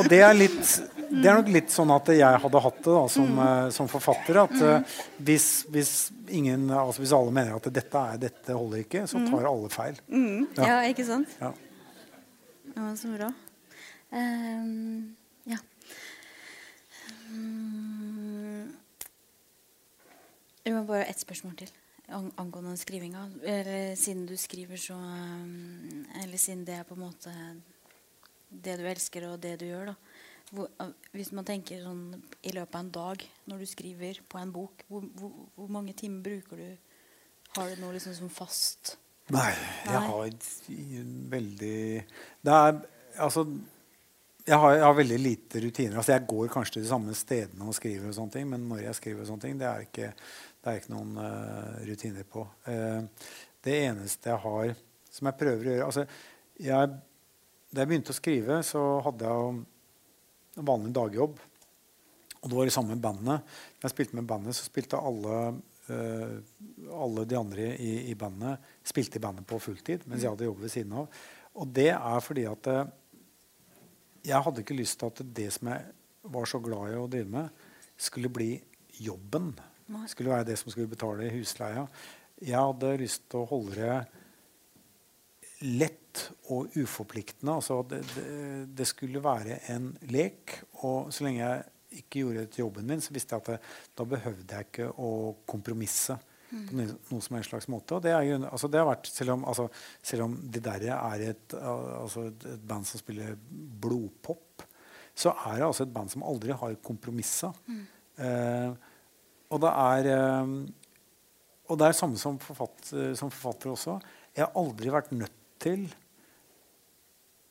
Og det er, litt, det er nok litt sånn at jeg hadde hatt det da, som, mm. som forfatter. At uh, hvis, hvis, ingen, altså hvis, alle mener at dette, er, dette holder ikke, så tar mm. alle feil.
Mm. Ja. ja. ikke sant? Ja. ja så bra. Um, ja. Um, det var bare ett spørsmål til angående skrivinga. Eller siden du skriver så um, Eller siden det er på en måte det du elsker, og det du gjør. da hvor, Hvis man tenker sånn i løpet av en dag når du skriver på en bok, hvor, hvor, hvor mange timer bruker du? Har du noe liksom som fast?
Nei, jeg har veldig Det er altså jeg har, jeg har, veldig lite rutiner. Altså, jeg går kanskje til de samme stedene og skriver, og sånne ting, men når jeg skriver, og sånne ting, det er ikke, det er ikke noen uh, rutiner på. Uh, det eneste jeg har som jeg prøver å gjøre altså, jeg, Da jeg begynte å skrive, så hadde jeg en vanlig dagjobb. Og det var det samme bandet. Når jeg spilte med bandet, så spilte alle, uh, alle de andre i, i, bandet spilte i bandet på fulltid mens jeg hadde jobb ved siden av. Og det er fordi at jeg hadde ikke lyst til at det som jeg var så glad i å drive med, skulle bli jobben. Skulle være det som skulle betale husleia. Jeg hadde lyst til å holde det lett og uforpliktende. Altså det, det, det, skulle være en lek. Og så lenge jeg ikke gjorde det til jobben min, så visste jeg at det, da behøvde jeg ikke å kompromisse på noen som helst slags måte. Og det, er, altså det har vært, selv om, altså, selv om det der er et, altså et, band som spiller blodpop, så er det altså et band som aldri har kompromissa. Mm. Eh, og det er eh, og det er samme som forfatter, som forfatter også. Jeg har aldri vært nødt til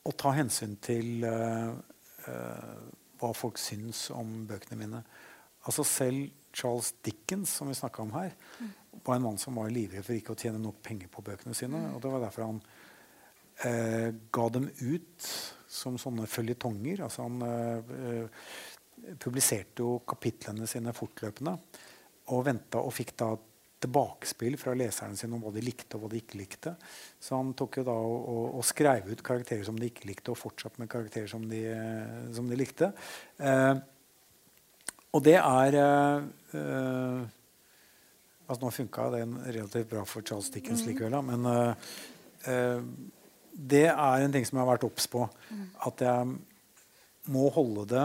å ta hensyn til uh, uh, hva folk syns om bøkene mine. Altså Selv Charles Dickens, som vi snakka om her, var en mann som var livredd for ikke å tjene nok penger på bøkene sine. og Det var derfor han uh, ga dem ut som sånne følgetonger. Altså han publiserte jo kapitlene sine fortløpende og venta og fikk da tilbakespill fra leserne sine om hva de likte og hva de ikke likte. Så han tok jo da og, og, og skrev ut karakterer som de ikke likte, og fortsatt med karakterer som de, som de likte. Eh, og det er eh, Altså, nå funka det relativt bra for Charles Dickens mm. likevel, da, men eh, uh, det er en ting som jeg har vært obs på. Mm. At jeg må holde det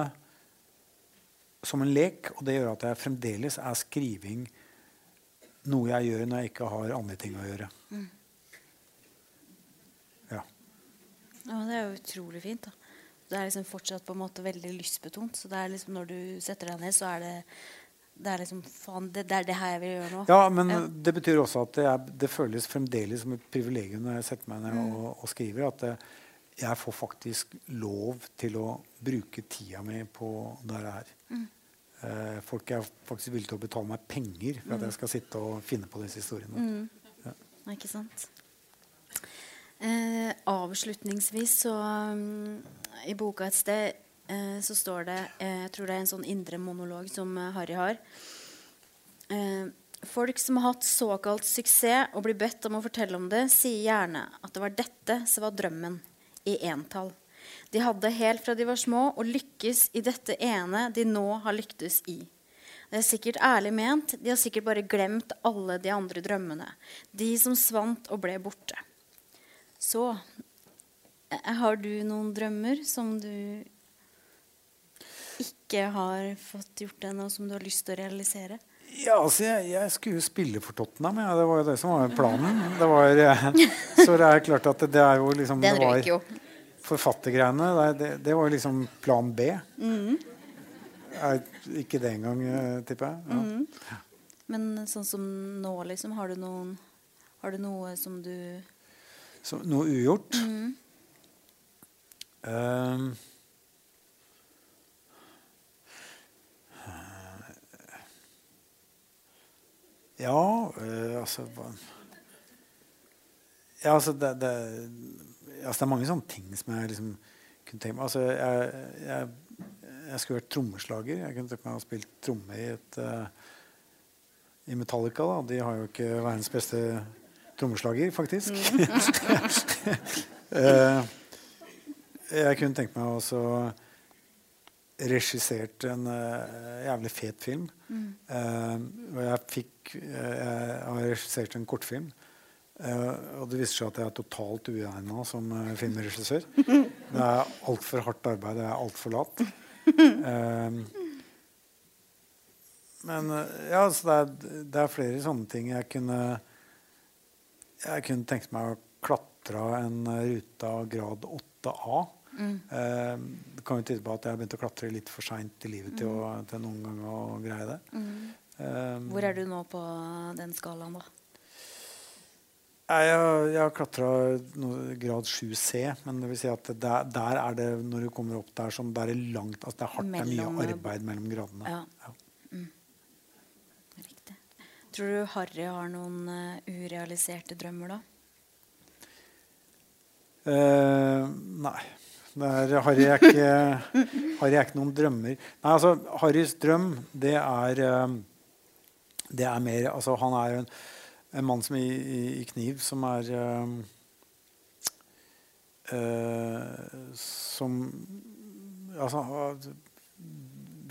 som en lek, og det gjør at jeg fremdeles er skriving noe jeg gjør når jeg ikke har andre ting å gjøre. Mm.
Ja. ja. Det er jo utrolig fint. da. Det er liksom fortsatt på en måte veldig lystbetont. Så det er liksom når du setter deg ned, så er det det er liksom faen, det, det, er det her jeg vil gjøre nå.
Ja, men ja. det betyr også at det, er, det, føles fremdeles som et privilegium når jeg setter meg ned mm. og, og, skriver, at det, jeg får faktisk lov til å bruke tida mi på det her. Mm. Eh, folk er faktisk villige til å betale meg penger for at jeg mm. skal sitte og finne på disse historiene.
Mm. Ja. Ikke sant. Eh, avslutningsvis så um, I boka et sted eh, så står det eh, Jeg tror det er en sånn indre monolog som eh, Harry har. Eh, folk som har hatt såkalt suksess og blir bedt om å fortelle om det, sier gjerne at det var dette som var drømmen, i entall. De hadde helt fra de var små, og lykkes i dette ene de nå har lyktes i. Det er sikkert ærlig ment. De har sikkert bare glemt alle de andre drømmene. De som svant og ble borte. Så eh, har du noen drømmer som du ikke har fått gjort ennå, som du har lyst til å realisere?
Ja, altså, jeg, jeg, skulle jo spille for Tottenham. Ja. Det var jo det som var planen. Det var, eh, så det er klart at det, det er jo liksom
Den røyk jo.
Forfattergreiene, det, det, var jo liksom plan B. Mm. Er ikke det engang, eh, tipper jeg. Ja. Mm.
Men sånn som nå, liksom, har du, noen, har du noe som du
som, Noe ugjort? Mm. Um, Ja, øh, altså Ja, altså det, det, altså det, er mange sånne ting som jeg liksom kunne tenke meg. Altså, jeg, jeg, jeg skulle vært trommeslager. Jeg kunne tenkt meg å spille tromme i et uh, i Metallica. da. De har jo ikke verdens beste trommeslager, faktisk. uh, jeg kunne tenkt meg også regissert en uh, jævlig fet film. Mm. og jeg fikk Jeg har regissert en kortfilm. og det viser seg at jeg er totalt uegna som filmregissør. Det er altfor hardt arbeid. Jeg er altfor lat. Men ja, så det er, det er, flere sånne ting jeg kunne Jeg kunne tenkt meg å klatre en rute av grad 8A. Mm. Det kan jo tyde på at jeg har begynt å klatre litt for seint i livet til, å, mm. til noen gang å greie det. Mm.
Um, Hvor er du nå på den skalaen, da?
Jeg, jeg har klatra grad 7C, men det vil si at der, der, er det når du kommer opp der som det er langt altså Det er hardt, det er mye arbeid mellom gradene. Ja. Ja. Mm.
Riktig. Tror du Harry har noen uh, urealiserte drømmer, da?
Uh, nei. Er, har jeg ikke, har jeg ikke noen drømmer. Nei, altså, Harrys drøm, det er uh, Det er mer Altså, han er en en mann som i, i, i kniv, som er uh, Som Altså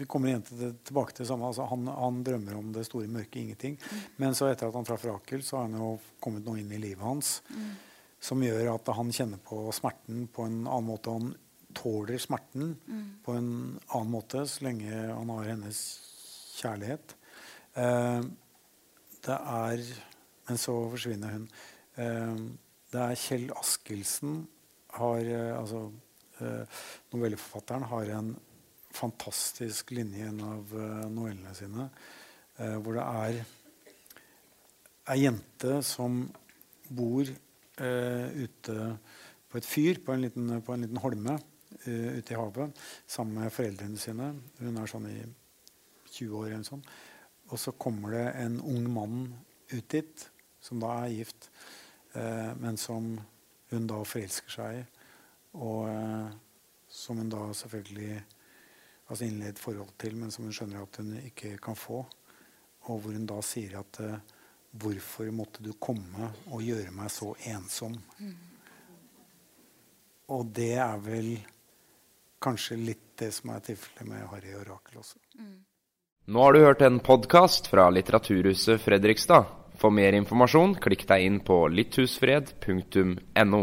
Vi kommer igjen til det, tilbake til det samme. Altså, han, han, drømmer om det store mørke ingenting. Mm. Men så etter at han traff Rakel, så har han jo kommet noe inn i livet hans mm. Som gjør at han kjenner på smerten på en annen måte. Han tåler smerten mm. på en annen måte så lenge han har hennes kjærlighet. Eh, det er men så forsvinner hun. Eh, det er Kjell Askildsen har eh, altså eh, Novelleforfatteren har en fantastisk linje i en av novellene sine hvor det er ei jente som bor ute på et fyr på en liten, på en liten holme ute i havet sammen med foreldrene sine. Hun er sånn i 20 år. eller sånn. Og så kommer det en ung mann ut dit som da er gift, eh, men som hun da forelsker seg i. Og eh, som hun da selvfølgelig altså innleder et forhold til, men som hun skjønner at hun ikke kan få. Og hvor hun da sier at eh, Hvorfor måtte du komme og gjøre meg så ensom? Og det er vel kanskje litt det som er tilfellet med Harry og Rakel også.
Nå har du hørt en podkast fra Litteraturhuset Fredrikstad. For mer informasjon, klikk deg inn på litthusfred.no.